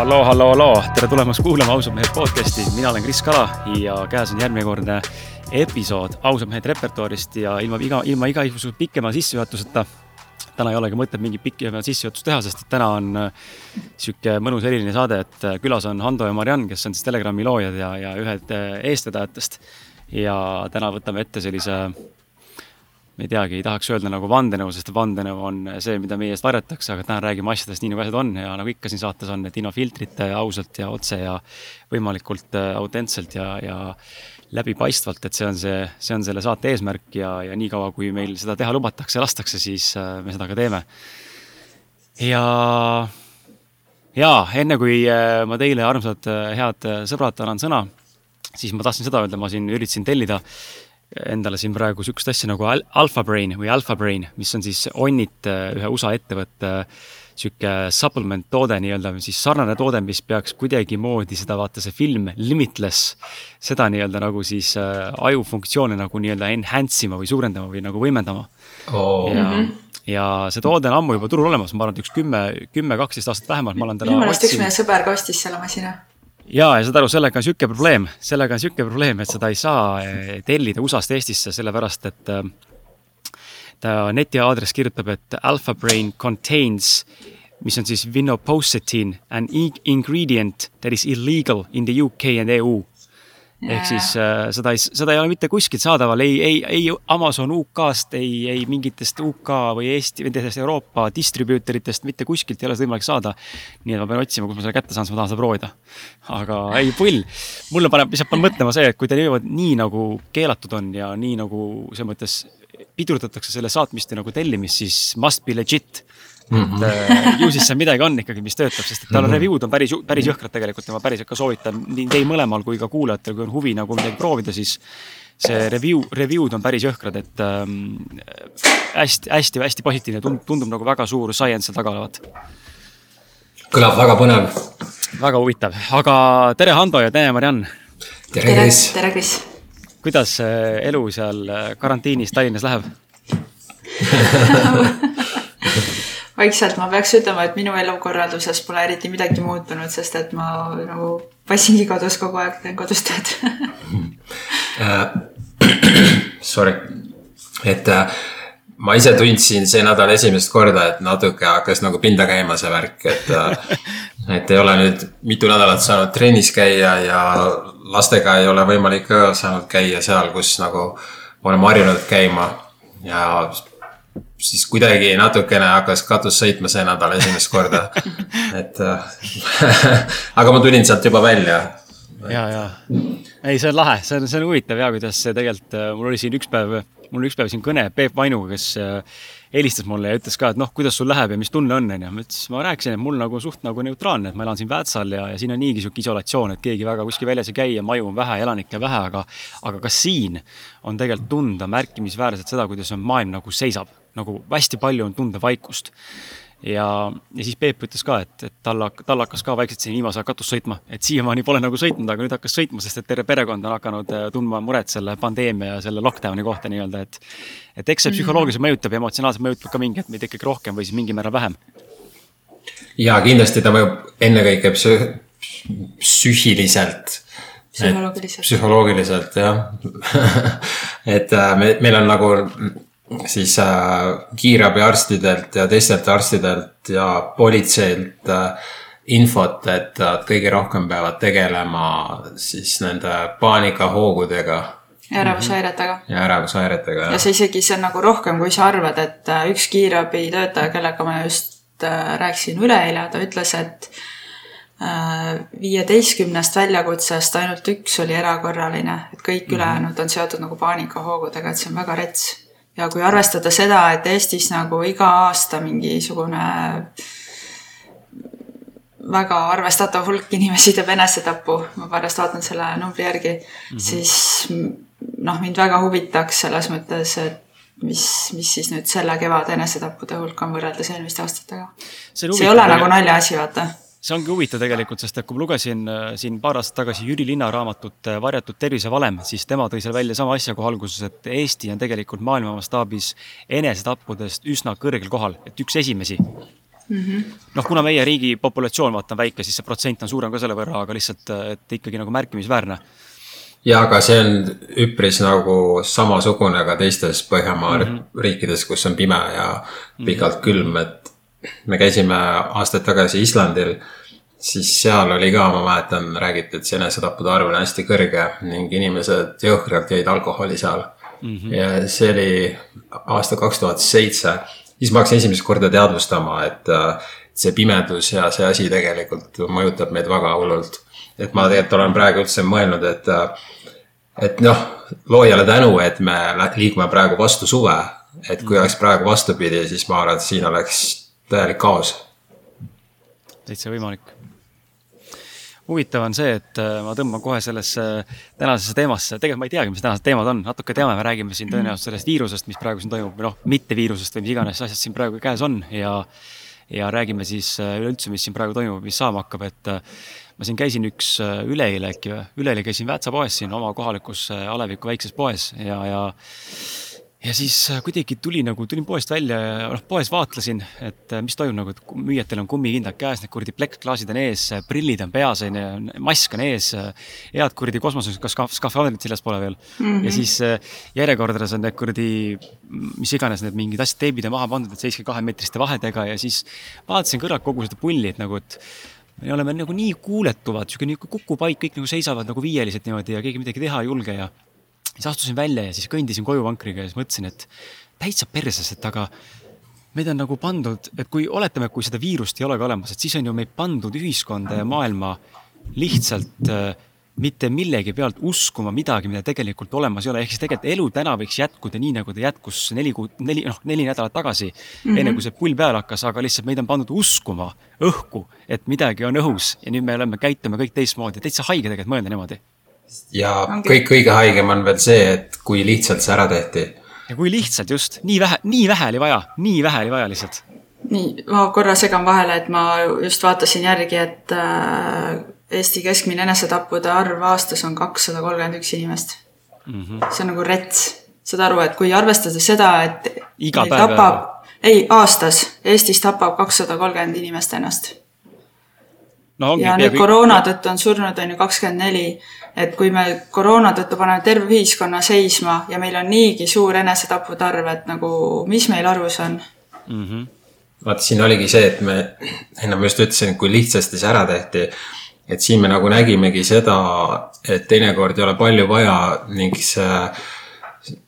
halloo, halloo, halloo, tere tulemast kuulama Ausad mehed podcast'i, mina olen Kris Kala ja käes on järjekordne episood Ausad mehed repertuaarist ja ilma iga, ilma igasuguse pikema sissejuhatuseta. täna ei olegi mõtet mingit pikemat sissejuhatust teha, sest et täna on äh, sihuke mõnus eriline saade, et äh, külas on Hando ja Mariann, kes on siis Telegrami loojad ja, ja ühed äh, eestvedajatest. ja täna võtame ette sellise ma ei teagi, ei tahaks öelda nagu vandenõu, sest vandenõu on see, mida meie eest varjatakse, aga täna räägime asjadest nii, nagu asjad on ja nagu ikka siin saates on, et ja ausalt ja otse ja võimalikult äh, autentselt ja, ja läbipaistvalt, et see on see, see on selle saate eesmärk ja, ja niikaua, kui meil seda teha lubatakse lastakse, siis äh, me seda ka teeme. ja, ja enne kui äh, ma teile, armsad head sõbrad, annan sõna, siis ma tahtsin seda öelda, ma siin üritasin tellida endale siin praegu sihukest asja nagu Alpha Brain või Alpha Brain, mis on siis Onnit, äh, ühe USA ettevõtte sihuke supplement toode nii-öelda, siis sarnane toode, mis peaks kuidagimoodi seda, vaata see film Limitless, seda nii-öelda nagu siis äh, ajufunktsioone nagu nii-öelda enhance ima või suurendama või nagu võimendama oh.. ja mm, -hmm. ja see toode on ammu juba turul olemas, ma arvan, et üks kümme, kümme, kaksteist aastat vähemalt ma olen teda. minu meelest üks meie sõber ka ostis selle masina ja, ja saad aru, sellega on sihuke probleem, sellega on sihuke probleem, et seda ei saa eh, tellida USA-st Eestisse, sellepärast et eh, ta netiaadress kirjutab, et alpha brain contains, mis on siis vinoposetine, an ingredient that is illegal in the UK and EU ehk siis äh, seda ei, seda ei ole mitte kuskilt saadaval, ei, ei, ei Amazon UK-st, ei, ei mingitest UK või Eesti või nendest Euroopa distribuutoritest, mitte kuskilt ei ole seda võimalik saada. nii et ma pean otsima, kus ma selle kätte saan, siis ma tahan seda proovida. aga ei, pull. mulle paneb, lihtsalt paneb mõtlema see, et kui ta niimoodi nii nagu keelatud on ja nii nagu selles mõttes pidurdatakse selle saatmist ja nagu tellimist, siis must be legit Mm -hmm. et ju siis seal midagi on ikkagi, mis töötab, sest et tal on mm -hmm. review'd on päris, päris jõhkrad tegelikult ja ma päriselt ka soovitan nii teil mõlemal kui ka kuulajatel, kui on huvi nagu midagi proovida, siis see review, review'd on päris jõhkrad, et ähm, hästi, hästi, hästi positiivne, tundub, tundub nagu väga suur science seal taga olevat. kõlab väga põnev. väga huvitav, aga tere, Hando ja tere, Mariann. tere, Kris. tere, Kris. kuidas elu seal karantiinis Tallinnas läheb vaikselt ma peaks ütlema, et minu elukorralduses pole eriti midagi muutunud, sest et ma nagu passingi kodus kogu aeg, teen kodus tööd. Äh, Sorry, et äh, ma ise tundsin see nädal esimest korda, et natuke hakkas nagu pinda käima see värk, et äh, et ei ole nüüd mitu nädalat saanud trennis käia ja lastega ei ole võimalik ka saanud käia seal, kus nagu oleme harjunud käima. Ja siis kuidagi natukene hakkas katus sõitma see nädal esimest korda. et äh, aga ma tulin sealt juba välja. ja, ja ei, see on lahe, see on, see on huvitav ja kuidas see tegelikult, äh, mul oli siin üks päev, mul oli üks päev siin kõne Peep Vainuga, kes äh, helistas mulle ja ütles ka, et noh, kuidas sul läheb ja mis tunne on, onju. ma ütlesin, ma rääkisin, et mul nagu suht nagu neutraalne, et ma elan siin Väätsal ja, ja siin on niigi sihuke isolatsioon, et keegi väga kuskil väljas ei käi ja maju on vähe, elanikke vähe, aga, aga ka siin on tegelikult tunda märkimisväärselt seda, kuidas on maailm nagu seisab nagu hästi palju on tunda vaikust. Ja, ja siis Peep ütles ka, et, et tal, tal hakkas ka vaikselt siin viimasel ajal katus sõitma, et siiamaani pole nagu sõitnud, aga nüüd hakkas sõitma, sest et terve perekond on hakanud äh, tundma muret selle pandeemia ja selle lockdown'i kohta nii-öelda, et. et eks see psühholoogiliselt mõjutab ja emotsionaalselt mõjutab ka mingi hetk meid ikkagi rohkem või siis mingil määral vähem. ja kindlasti ta mõjub ennekõike psüh-, psüühiliselt psühholoogiliselt. psühholoogiliselt jah et äh, me, meil on nagu siis äh, kiirabiarstidelt ja teistelt arstidelt ja politseilt äh, infot, et nad kõige rohkem peavad tegelema siis nende paanikahoogudega. ja ärevushäiretega. ja ärevushäiretega, jah. ja see isegi, see on nagu rohkem, kui sa arvad, et äh, üks kiirabitöötaja, kellega ma just äh, rääkisin üleeile, ta ütles, et äh, viieteistkümnest väljakutsest ainult üks oli erakorraline, et kõik mm -hmm. ülejäänud on seotud nagu paanikahoogudega, et see on väga rets ja kui arvestada seda, et Eestis nagu iga aasta mingisugune väga arvestatav hulk inimesi teeb enesetapu, ma pärast vaatan selle numbri järgi mm, -hmm. siis noh, mind väga huvitaks selles mõttes, et mis, mis siis nüüd selle kevade enesetappude hulk on võrreldes eelmiste aastatega. see ei ole nagu naljaasi, vaata see ongi huvitav tegelikult, sest et kui ma lugesin äh, siin paar aastat tagasi Jüri Linna raamatut äh, Varjatud tervisevalem, siis tema tõi seal välja sama asja kohe alguses, et Eesti on tegelikult maailma mastaabis enesetappudest üsna kõrgel kohal, et üks esimesi. mm -hmm. noh, kuna meie riigi populatsioon, vaata, on väike, siis see protsent on suurem ka selle võrra, aga lihtsalt, et ikkagi nagu märkimisväärne ja aga see on üpris nagu samasugune ka teistes Põhjamaa mm -hmm. riikides, kus on pime ja pikalt mhm. külm, et me käisime aastaid tagasi Islandil, siis seal oli ka, ma mäletan, räägiti, et see enesetappude arv on hästi kõrge ning inimesed jõhkralt jõid alkoholi seal mm. -hmm. ja see oli aasta kaks tuhat seitse, siis ma hakkasin esimest korda teadvustama, et see pimedus ja see asi tegelikult mõjutab meid väga hullult et ma tegelikult olen praegu üldse mõelnud, et, et noh, loojale tänu, et me liigume praegu vastu suve. et kui oleks praegu vastupidi, siis ma arvan, et siin oleks täielik kaos. täitsa võimalik. huvitav on see, et äh, ma tõmban kohe sellesse tänasesse teemasse, tegelikult ma ei teagi, mis tänased teemad on, natuke teame, me räägime siin tõenäoliselt sellest viirusest, mis praegu siin toimub või noh, mitte viirusest või mis iganes asjad siin praegu käes on. Ja ja räägime siis äh, üleüldse, mis siin praegu toimub, mis saama hakkab, et äh, ma siin käisin üks äh, üleeile äkki või, üleeile käisin Väätsa poes siin oma kohalikus äh, aleviku väikses poes. Ja, ja ja siis äh, kuidagi tuli nagu, tulin poest välja ja noh, poes vaatlesin, et mis toimub nagu, et müüjatel on kummikindad käes, need kuradi plekkklaasid on ees, prillid on peas, onju, mask on ees, head kuradi kosmoses, kas skafandrid seljaspoole veel mm. -hmm. ja siis järjekordades on need kuradi, mis iganes need mingid asjad, teebid on maha pandud, et seiske kahemeetriste vahedega ja siis vaatasin kõrvalt kogu seda pulli, et nagu, et me oleme nagu nii kuuletuvad, sihuke nagu kukupaik, kõik nagu seisavad nagu viieliselt niimoodi ja keegi midagi teha ei julge ja siis astusin välja ja siis kõndisin koju vankriga ja siis mõtlesin, et täitsa perses, et aga meid on nagu pandud, et kui oletame, kui seda viirust ei olegi olemas, et siis on ju meid pandud ühiskonda ja maailma lihtsalt äh, mitte millegi pealt uskuma midagi, mida tegelikult olemas ei ole, ehk siis tegelikult elu täna võiks jätkuda nii, nagu ta jätkus neli kuud, neli, noh, neli nädalat tagasi mm, -hmm. enne kui see pull peale hakkas, aga lihtsalt meid on pandud uskuma õhku, et midagi on õhus ja nüüd me oleme, käitume kõik teistmoodi, täitsa haige tegelikult mõelda niimoodi. Ja kõik kõige haigem on veel see, et kui lihtsalt see ära tehti. ja kui lihtsalt just, nii vähe, nii vähe oli vaja, nii vähe oli vaja lihtsalt. nii, ma korra segan vahele, et ma just vaatasin järgi, et äh Eesti keskmine enesetappude arv aastas on kakssada kolmkümmend üks inimest mm. -hmm. see on nagu rets, saad aru, et kui arvestada seda, et iga päev tapab, ei, aastas Eestis tapab kakssada kolmkümmend inimest ennast no,. ja nüüd koroona tõttu on surnud, on ju kakskümmend neli, et kui me koroona tõttu paneme terve ühiskonna seisma ja meil on niigi suur enesetapude arv, et nagu mis meil arus on mm? -hmm. vaata, siin oligi see, et me ennem just ütlesin, kui lihtsasti see ära tehti et siin me nagu nägimegi seda, et teinekord ei ole palju vaja ning see,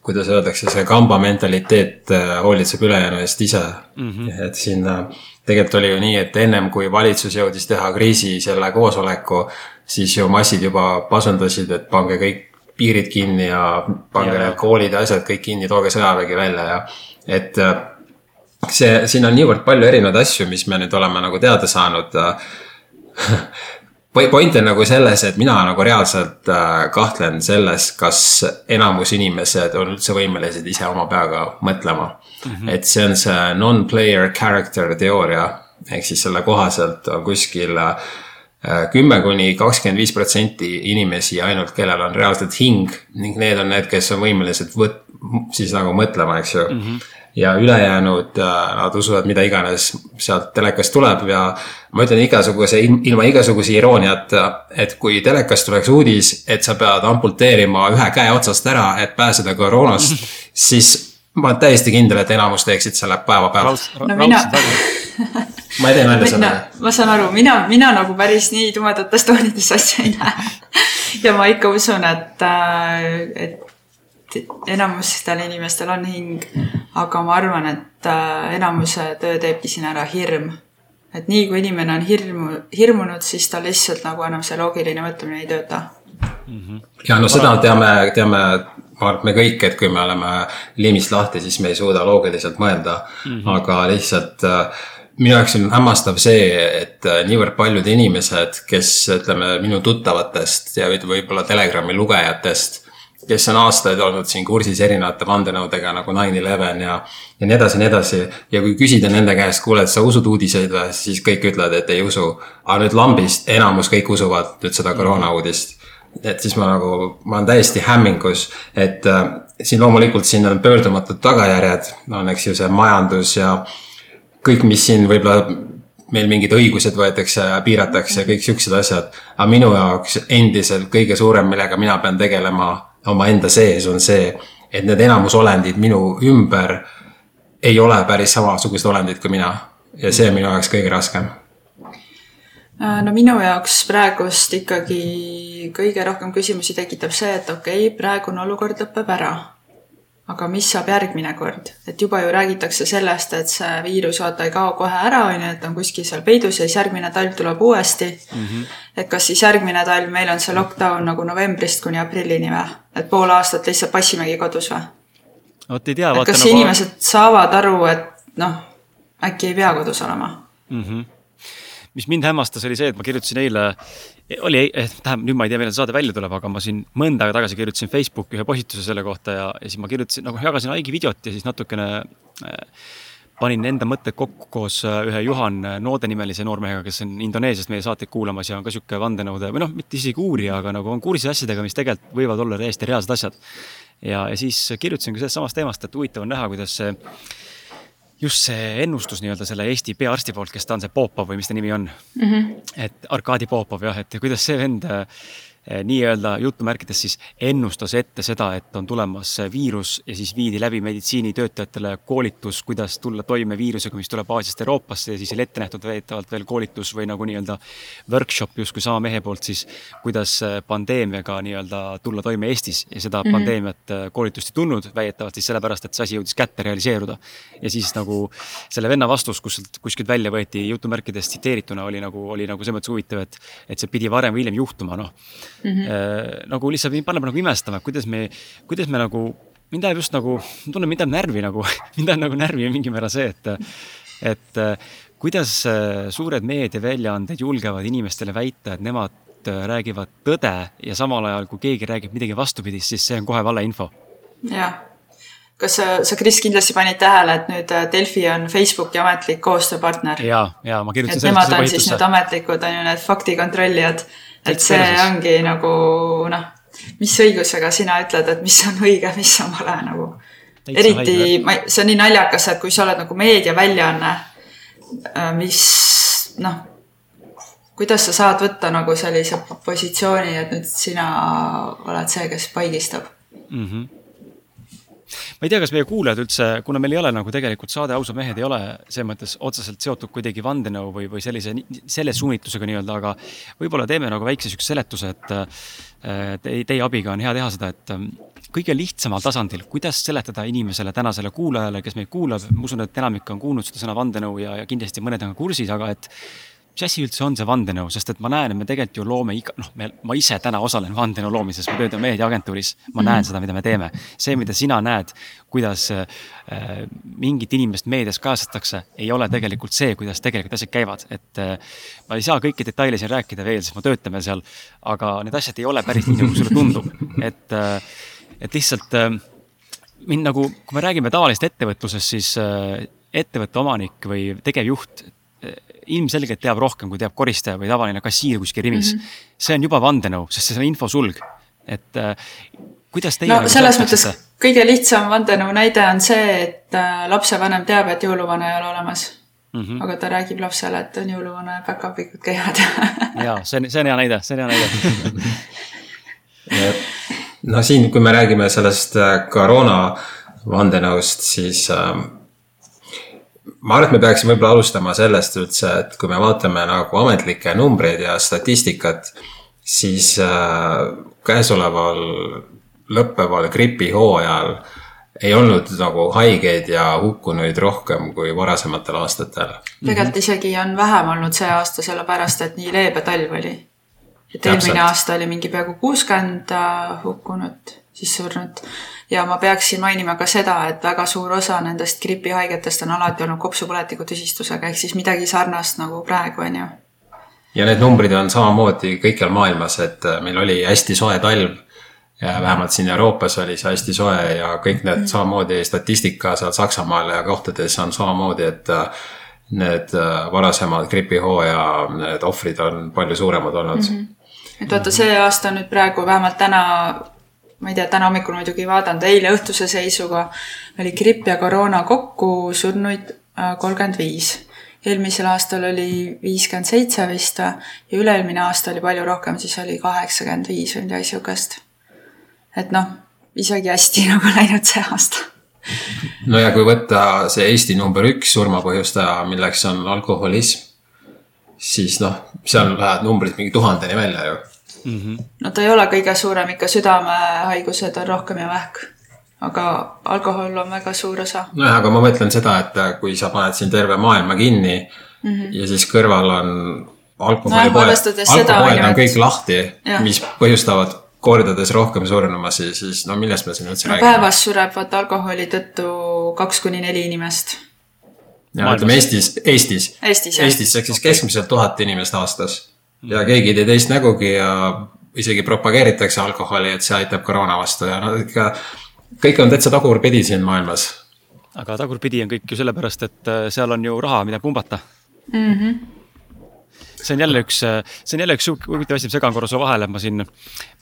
kuidas öeldakse, see kamba mentaliteet äh, hoolitseb ülejäänu eest ise mm. -hmm. et siin äh, tegelikult oli ju nii, et ennem kui valitsus jõudis teha kriisi selle koosoleku, siis ju massid juba pasundasid, et pange kõik piirid kinni ja pange need koolid ja asjad kõik kinni, tooge sõjavägi välja ja et äh, see, siin on niivõrd palju erinevaid asju, mis me nüüd oleme nagu teada saanud point on nagu selles, et mina nagu reaalselt äh, kahtlen selles, kas enamus inimesed on üldse võimelised ise oma peaga mõtlema. Et see on see non-player character teooria, ehk siis selle kohaselt on kuskil äh, kümme kuni kakskümmend viis protsenti inimesi ainult, kellel on reaalselt hing ning need on need, kes on võimelised võt-, siis nagu mõtlema, eks ju. Mm. -hmm ja ülejäänud, äh, nad usuvad mida iganes sealt telekast tuleb ja ma ütlen igasuguse, ilma igasuguse irooniata, et kui telekast tuleks uudis, et sa pead amputeerima ühe käe otsast ära, et pääseda koroonast, siis ma olen täiesti kindel, et enamus teeksid selle päevapealt. no mina ma ei tee nalja selle. ma saan aru, mina, mina nagu päris nii tumedates toonides asja ei näe. ja ma ikka usun, et, äh, et enamustel inimestel on hing, aga ma arvan, et äh, enamuse töö teebki siin ära hirm. et nii kui inimene on hirmu, hirmunud, siis tal lihtsalt nagu enam see loogiline mõtlemine ei tööta mm. -hmm. ja no seda teame, teame, ma arvan, et me kõik, et kui me oleme liimist lahti, siis me ei suuda loogiliselt mõelda mm, -hmm. aga lihtsalt äh, minu jaoks on hämmastav see, et äh, niivõrd paljud inimesed, kes ütleme minu tuttavatest ja võib-olla Telegrami lugejatest kes on aastaid olnud siin kursis erinevate vandenõudega nagu nine eleven ja, ja nii edasi ja nii edasi. ja kui küsida nende käest, kuule, et sa usud uudiseid või, siis kõik ütlevad, et ei usu. aga nüüd lambist enamus kõik usuvad nüüd seda koroona uudist. Et siis ma nagu, ma olen täiesti hämmingus, et äh, siin loomulikult siin on pöördumatud tagajärjed, on eks ju see majandus ja kõik, mis siin võib-olla meil mingid õigused võetakse ja piiratakse ja kõik siuksed asjad. aga minu jaoks endiselt kõige suurem, millega mina pean tegelema omaenda sees, on see, et need enamusolendid minu ümber ei ole päris samasugused olendid kui mina. ja see on minu jaoks kõige raskem no minu jaoks praegust ikkagi kõige rohkem küsimusi tekitab see, et okei okay,, praegune olukord lõpeb ära. aga mis saab järgmine kord, et juba ju räägitakse sellest, et see viirus vaata ei kao kohe ära, on ju, et on kuskil seal peidus ja siis järgmine talv tuleb uuesti mm. -hmm. et kas siis järgmine talv meil on see lockdown nagu novembrist kuni aprillini või, et pool aastat lihtsalt passimegi kodus või? vot ei tea. kas nagu... inimesed saavad aru, et noh, äkki ei pea kodus olema mm? -hmm mis mind hämmastas, oli see, et ma kirjutasin eile, oli, eh, tähendab nüüd ma ei tea, millal see saade välja tuleb, aga ma siin mõnda aega tagasi kirjutasin Facebooki ühe postituse selle kohta ja, ja siis ma kirjutasin, nagu jagasin Aigi videot ja siis natukene äh, panin enda mõtted kokku koos äh, ühe Juhan Noode nimelise noormehega, kes on Indoneesiast meie saateid kuulamas ja on ka sihuke vandenõude või noh, mitte isegi uurija, aga nagu on kursis asjadega, mis tegelikult võivad olla täiesti reaalsed asjad. ja, ja siis kirjutasin ka sellest samast teemast, et huvitav on näha, kuidas see just see ennustus nii-öelda selle Eesti peaarsti poolt, kes ta on, see Popov või mis ta nimi on mm. -hmm. et Arkadi Popov jah, et kuidas see vend nii-öelda jutumärkides siis ennustas ette seda, et on tulemas viirus ja siis viidi läbi meditsiinitöötajatele koolitus, kuidas tulla toime viirusega, mis tuleb Aasiast Euroopasse ja siis oli ette nähtud väidetavalt veel koolitus või nagu nii-öelda workshop justkui sama mehe poolt siis, kuidas eh, pandeemiaga nii-öelda tulla toime Eestis ja seda mm -hmm. pandeemiat eh, koolitust ei tulnud, väidetavalt siis sellepärast, et see asi jõudis kätte realiseeruda. ja siis nagu selle venna vastus, kus kuskilt välja võeti jutumärkides tsiteerituna oli nagu, oli nagu selles mõttes huvitav, et, et see pidi varem või hiljem juhtuma, noh mm. -hmm. nagu lihtsalt mind paneb nagu imestama, kuidas me, kuidas me nagu, mind ajab just nagu, ma tunnen, mind ajab närvi nagu mind ajab nagu närvi mingil määral see, et, et kuidas äh, suured meediaväljaanded julgevad inimestele väita, et nemad äh, räägivad tõde ja samal ajal, kui keegi räägib midagi vastupidist, siis see on kohe valeinfo. jah kas sa, sa, Kris, kindlasti panid tähele, et nüüd Delfi on Facebooki ametlik koostööpartner? ja, ja ma kirjutasin. et nemad on siis nüüd ametlikud, on ju, need faktikontrollijad et see perses. ongi nagu noh, mis õigusega sina ütled, et mis on õige, mis on vale nagu. eriti, ma, see on nii naljakas, et kui sa oled nagu meediaväljaanne, äh, mis noh, kuidas sa saad võtta nagu sellise positsiooni, et nüüd sina oled see, kes paigistab mm? -hmm ma ei tea, kas meie kuulajad üldse, kuna meil ei ole nagu tegelikult saade Ausad mehed ei ole selles mõttes otseselt seotud kuidagi vandenõu või, või sellise, selle suunitlusega nii-öelda, aga võib-olla teeme nagu väikse siukse seletuse, et teie, teie abiga on hea teha seda, et ähm, kõige lihtsamal tasandil, kuidas seletada inimesele, tänasele kuulajale, kes meid kuulab, ma usun, et enamik on kuulnud seda sõna vandenõu ja, ja kindlasti mõned on kursis, aga et mis asi üldse on see vandenõu, sest et ma näen, et me tegelikult ju loome iga, noh, me, ma ise täna osalen vandenõu loomises, ma töötan meediaagentuuris, ma näen seda, mida me teeme. see, mida sina näed, kuidas äh, mingit inimest meedias kajastatakse, ei ole tegelikult see, kuidas tegelikult asjad käivad, et äh, ma ei saa kõiki detaile siin rääkida veel, sest me töötame seal, aga need asjad ei ole päris nii, nagu sulle tundub, et äh,, et lihtsalt äh, mind nagu, kui me räägime tavalisest ettevõtlusest, siis äh, ettevõtte omanik või tegevjuht ilmselgelt teab rohkem, kui teab koristaja või tavaline kassiir kuskil Rimis mm. -hmm. see on juba vandenõu, sest see on infosulg. et äh, kuidas teie no nagu selles mõttes kõige lihtsam vandenõu näide on see, et äh, lapsevanem teab, et jõuluvana ei ole olemas mm. -hmm. aga ta räägib lapsele, et on jõuluvana ja päkapikud käivad ja see on, see on hea näide, see on hea näide no siin, kui me räägime sellest äh, koroona vandenõust, siis äh, ma arvan, et me peaksime võib-olla alustama sellest üldse, et kui me vaatame nagu ametlikke numbreid ja statistikat, siis äh, käesoleval lõppeval gripihooajal ei olnud nagu haigeid ja hukkunuid rohkem kui varasematel aastatel. tegelikult isegi on vähem olnud see aasta, sellepärast et nii leebe talv oli. et eelmine aasta oli mingi peaaegu kuuskümmend hukkunut, siis surnud ja ma peaksin mainima ka seda, et väga suur osa nendest gripihaigetest on alati olnud kopsupõletiku tüsistusega, ehk siis midagi sarnast nagu praegu, on ju. ja need numbrid on samamoodi kõikjal maailmas, et äh, meil oli hästi soe talv ja vähemalt siin Euroopas oli see hästi soe ja kõik need mm. samamoodi statistika seal Saksamaal ja kohtades on samamoodi, et äh, need äh, varasemad gripihooaja need ohvrid on palju suuremad olnud mm. -hmm. et vaata, see aasta nüüd praegu vähemalt täna ma ei tea, täna hommikul muidugi ei vaadanud, eile õhtuse seisuga oli gripp ja koroona kokku surnuid äh, kolmkümmend viis. eelmisel aastal oli viiskümmend seitse vist ja üle-eelmine aasta oli palju rohkem, siis oli kaheksakümmend viis või midagi sihukest. et noh, isegi hästi nagu läinud see aasta. no ja kui võtta see Eesti number üks surmapõhjustaja, milleks on alkoholism, siis noh, seal lähevad numbrid mingi tuhandeni välja ju mm. -hmm. no ta ei ole kõige suurem, ikka südamehaigused on rohkem ja vähk aga alkohol on väga suur osa. nojah, aga ma mõtlen seda, et kui sa paned siin terve maailma kinni mm -hmm. ja siis kõrval on alkoholipoed no,, alkoholid on kõik lahti, mis põhjustavad kordades rohkem surnumasid, siis no millest me siin üldse no, räägime? päevas sureb vaata alkoholi tõttu kaks kuni neli inimest. ja ütleme Eestis, Eestis. Eestis, Eestis ehk siis keskmiselt tuhat inimest aastas. Ja keegi ei tee teist nägugi ja isegi propageeritakse alkoholi, et see aitab koroona vastu ja no ikka kõik on täitsa tagurpidi siin maailmas. aga tagurpidi on kõik ju sellepärast, et äh, seal on ju raha, mida pumbata mm. -hmm see on jälle üks, see on jälle üks huvitav asi, ma segan korra su vahele, ma siin,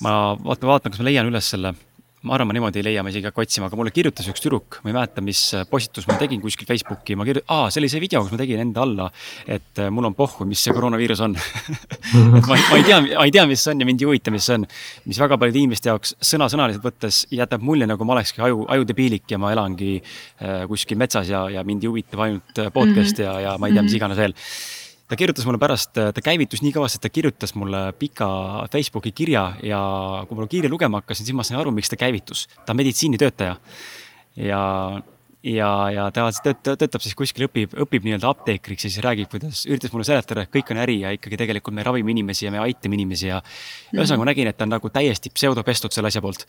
ma vaatan, vaatan, kas ma leian üles selle ma arvan, ma niimoodi ei leia, ma isegi ei hakka otsima, aga mulle kirjutas üks tüdruk, ma ei mäleta, mis postitus ma tegin kuskil Facebooki, ma kirjutasin, aa, see oli see video, kus ma tegin enda alla, et äh, mul on pohhu, mis see koroonaviirus on et ma, ma ei tea, ma ei tea, mis see on ja mind ei huvita, mis see on. mis väga paljude inimeste jaoks sõna-sõnaliselt võttes jätab mulje, nagu ma olekski aju, ajudebiilik ja ma elangi äh, kuskil metsas ja, ja mind ei huvita ainult äh, podcast mm -hmm. ja, ja ma ei tea, mis iganes veel ta kirjutas mulle pärast, ta käivitus nii kõvasti, et ta kirjutas mulle pika Facebooki kirja ja kui ma kirja lugema hakkasin, siis ma sain aru, miks ta käivitus. ta on meditsiinitöötaja ja, ja, ja ta töötab, siis kuskil, õpib, õpib nii-öelda apteekriks ja siis räägib, kuidas, üritas mulle seletada, et kõik on äri ja ikkagi tegelikult me ravime inimesi ja me aitame inimesi ja ühesõnaga mm -hmm. ma nägin, et ta on nagu täiesti pseudopestud selle asja poolt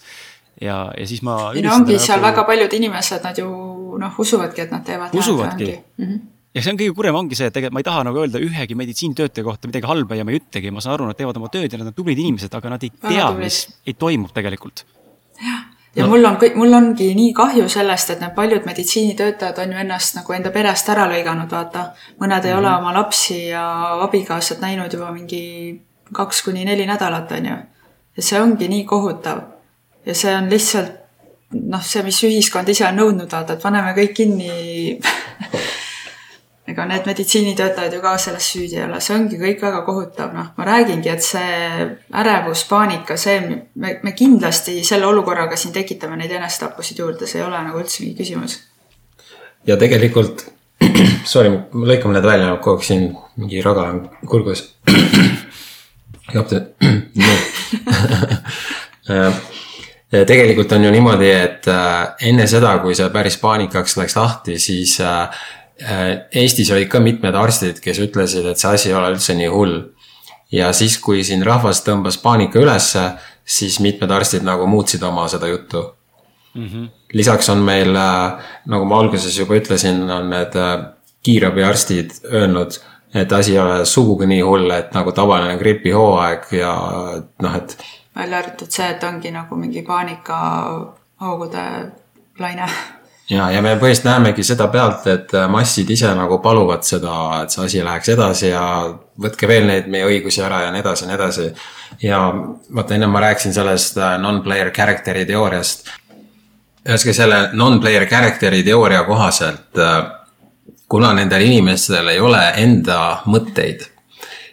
ja, ja siis ma. ei no ongi nagu... seal väga paljud inimesed, nad ju noh, usuvadki, et nad teevad. usuvadki, mm -hmm ja see on kõige kurvem ongi see, et tegelikult ma ei taha nagu öelda ühegi meditsiinitöötaja kohta midagi halba ja ma ei ütlegi, ma saan aru, nad teevad oma tööd ja nad on tublid inimesed, aga nad ei tea, mis ei toimub tegelikult. jah, ja no. mul on kõik, mul ongi nii kahju sellest, et need paljud meditsiinitöötajad on ju ennast nagu enda perest ära lõiganud, vaata. mõned ei mm -hmm. ole mhm. oma lapsi ja abikaasat näinud juba mingi kaks kuni neli nädalat, on ju. ja see ongi nii kohutav. ja see on lihtsalt noh, see, mis ühiskond ise on nõudnud, vaata, et paneme kõik kinni ega need meditsiinitöötajad ju ka selles süüdi ei ole, see ongi kõik väga kohutav, noh, ma räägingi, et see ärevus, paanika, see, me, me kindlasti selle olukorraga siin tekitame neid enesetappusid juurde, see ei ole nagu üldse mingi küsimus. ja tegelikult, sorry, lõikame need välja, kogu aeg siin mingi raga on kurgus. tegelikult on ju niimoodi, et äh, enne seda, kui see päris paanikaks läks lahti, siis Äh, Eestis olid ka mitmed arstid, kes ütlesid, et see asi ei ole üldse nii hull. ja siis, kui siin rahvas tõmbas paanika ülesse, siis mitmed arstid nagu muutsid oma seda juttu mm. -hmm. lisaks on meil, äh, nagu ma alguses juba ütlesin, on need äh, kiirabiarstid öelnud, et asi ei ole sugugi nii hull, et nagu tavaline gripihooaeg ja noh, et. välja arvatud see, et ongi nagu mingi paanikahoogude laine ja, ja me põhimõtteliselt näemegi seda pealt, et äh, massid ise nagu paluvad seda, et see asi läheks edasi ja võtke veel neid meie õigusi ära ja nii edasi ja nii edasi. ja vaata, ennem ma rääkisin sellest äh, non-player character'i teooriast. ühesõnaga selle non-player character'i teooria kohaselt, äh, kuna nendel inimestel ei ole enda mõtteid,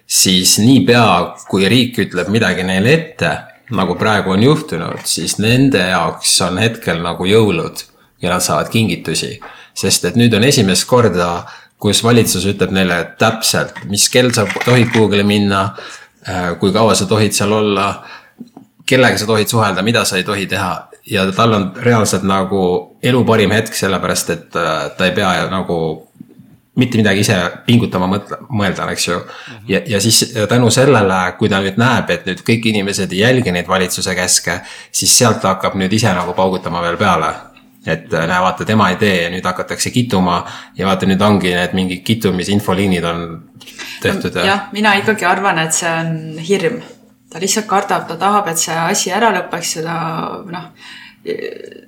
siis niipea, kui riik ütleb midagi neile ette, nagu praegu on juhtunud, siis nende jaoks on hetkel nagu jõulud ja nad saavad kingitusi. sest et nüüd on esimest korda, kus valitsus ütleb neile täpselt, mis kell sa tohid kuhugile minna, äh, kui kaua sa tohid seal olla, kellega sa tohid suhelda, mida sa ei tohi teha ja tal on reaalselt nagu elu parim hetk, sellepärast et äh, ta ei pea nagu mitte midagi ise pingutama mõtle, mõelda, eks ju. ja, ja siis tänu sellele, kui ta nüüd näeb, et nüüd kõik inimesed ei jälgi neid valitsuse käske, siis sealt hakkab nüüd ise nagu paugutama veel peale et äh, näe, vaata, tema ei tee ja nüüd hakatakse kituma ja vaata, nüüd ongi need mingid kitumisinfoliinid on tehtud. jah, mina ikkagi arvan, et see on hirm. ta lihtsalt kardab, ta tahab, et see asi ära lõpeks ja ta noh,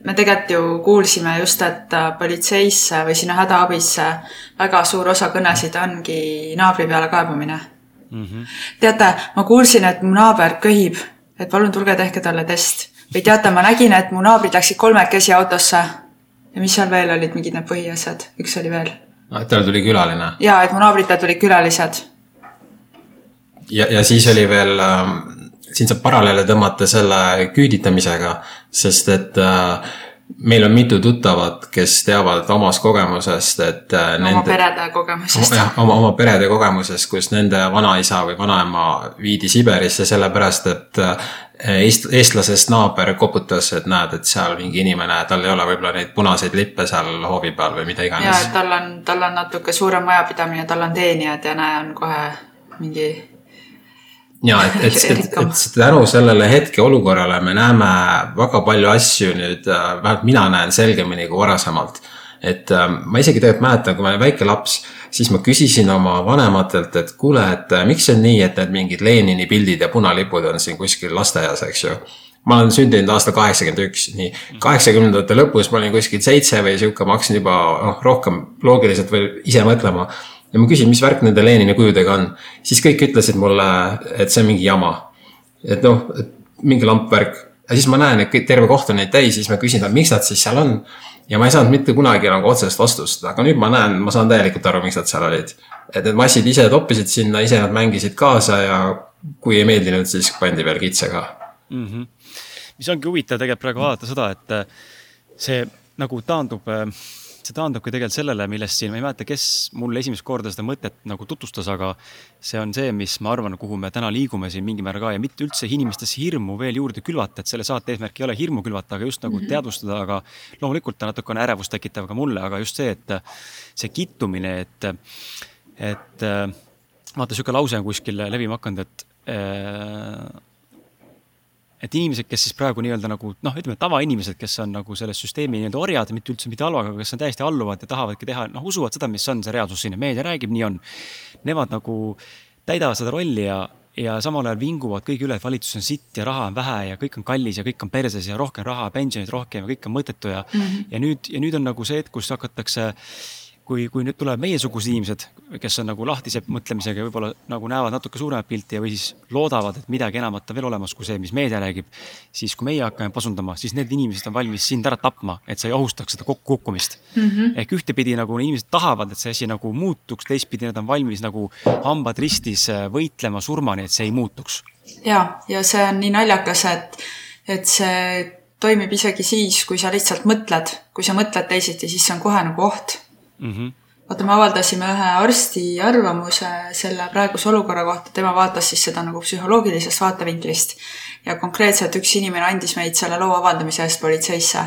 me tegelikult ju kuulsime just, et politseisse või sinna hädaabisse väga suur osa kõnesid ongi naabri peale kaebamine mm. -hmm. teate, ma kuulsin, et mu naaber köhib, et palun tulge tehke talle test või teate, ma nägin, et mu naabrid läksid kolmekesi autosse. ja mis seal veel olid mingid need põhiasjad, üks oli veel. no tal tuli külaline. ja, et mu naabritel tulid külalised. ja, ja siis oli veel äh,, siin saab paralleele tõmmata selle küüditamisega, sest et äh, meil on mitu tuttavat, kes teavad omast kogemusest, et äh, oma nende, perede kogemusest. jah, oma, oma perede kogemusest, kus nende vanaisa või vanaema viidi Siberisse sellepärast, et äh, eest-, eestlasest naaber koputas, et näed, et seal mingi inimene, tal ei ole võib-olla neid punaseid lippe seal hoovi peal või mida iganes. ja, et tal on, tal on natuke suurem majapidamine, tal on teenijad ja näe, on kohe mingi ja et, et, et, et tänu sellele hetkeolukorrale me näeme väga palju asju nüüd, äh, vähemalt mina näen selgemini kui varasemalt. et äh, ma isegi tegelikult mäletan, kui ma olin väike laps, siis ma küsisin oma vanematelt, et kuule, et äh, miks see on nii, et need mingid Lenini pildid ja punalipud on siin kuskil lasteaias, eks ju? Ma olen sündinud aastal kaheksakümmend üks, nii. kaheksakümnendate lõpus ma olin kuskil seitse või sihuke, ma hakkasin juba noh, rohkem loogiliselt veel ise mõtlema. Ja ma küsin, mis värk nende Lenini kujudega on, siis kõik ütlesid mulle, et see on mingi jama. et noh, mingi lampvärk. Ja siis ma näen, et terve koht on neid täis, siis ma küsin, et miks nad siis seal on. Ja ma ei saanud mitte kunagi nagu otsest vastust, aga nüüd ma näen, ma saan täielikult aru, miks nad seal olid. et need massid ise toppisid sinna, ise nad mängisid kaasa ja kui ei meeldinud, siis pandi veel kitse ka mm. -hmm. mis ongi huvitav tegelikult praegu vaadata seda, et see nagu taandub äh, see taandubki tegelikult sellele, millest siin, ma ei mäleta, kes mulle esimest korda seda mõtet nagu tutvustas, aga see on see, mis ma arvan, kuhu me täna liigume siin mingil määral ka ja mitte üldse inimestesse hirmu veel juurde külvata, et selle saate eesmärk ei ole hirmu külvata, aga just nagu mm -hmm. teadvustada, aga loomulikult ta natukene ärevust tekitav ka mulle, aga just see, et see kittumine, et, et vaata, niisugune lause on kuskil levima hakanud, et et inimesed, kes siis praegu nii-öelda nagu noh, ütleme tavainimesed, kes on nagu selle süsteemi nii-öelda orjad, mitte üldse mitte halvaga, kes on täiesti alluvad ja tahavadki teha, noh, usuvad seda, mis on see reaalsus siin ja meedia räägib, nii on. Nemad nagu täidavad seda rolli ja, ja samal ajal vinguvad kõigi üle, et valitsus on sitt ja raha on vähe ja kõik on kallis ja kõik on perses ja rohkem raha, pensionid rohkem ja kõik on mõttetu ja mm, -hmm. ja nüüd, ja nüüd on nagu see hetk, kus hakatakse kui, kui nüüd tulevad meiesugused inimesed, kes on nagu lahtise mõtlemisega ja võib-olla nagu näevad natuke suuremat pilti ja, või siis loodavad, et midagi enamat on veel olemas kui see, mis meedia räägib. siis, kui meie hakkame pasundama, siis need inimesed on valmis sind ära tapma, et sa ei ohustaks seda kokkukukkumist mm. -hmm. ehk ühtepidi nagu inimesed tahavad, et see asi nagu muutuks, teistpidi nad on valmis nagu hambad ristis äh, võitlema surmani, et see ei muutuks. ja, ja see on nii naljakas, et, et see toimib isegi siis, kui sa lihtsalt mõtled, kui sa mõtled teisiti, siis see on kohe nagu oht mm. -hmm. vaata, me avaldasime ühe arsti arvamuse selle praeguse olukorra kohta, tema vaatas siis seda nagu psühholoogilisest vaatevinklist. ja konkreetselt üks inimene andis meid selle loo avaldamise eest politseisse.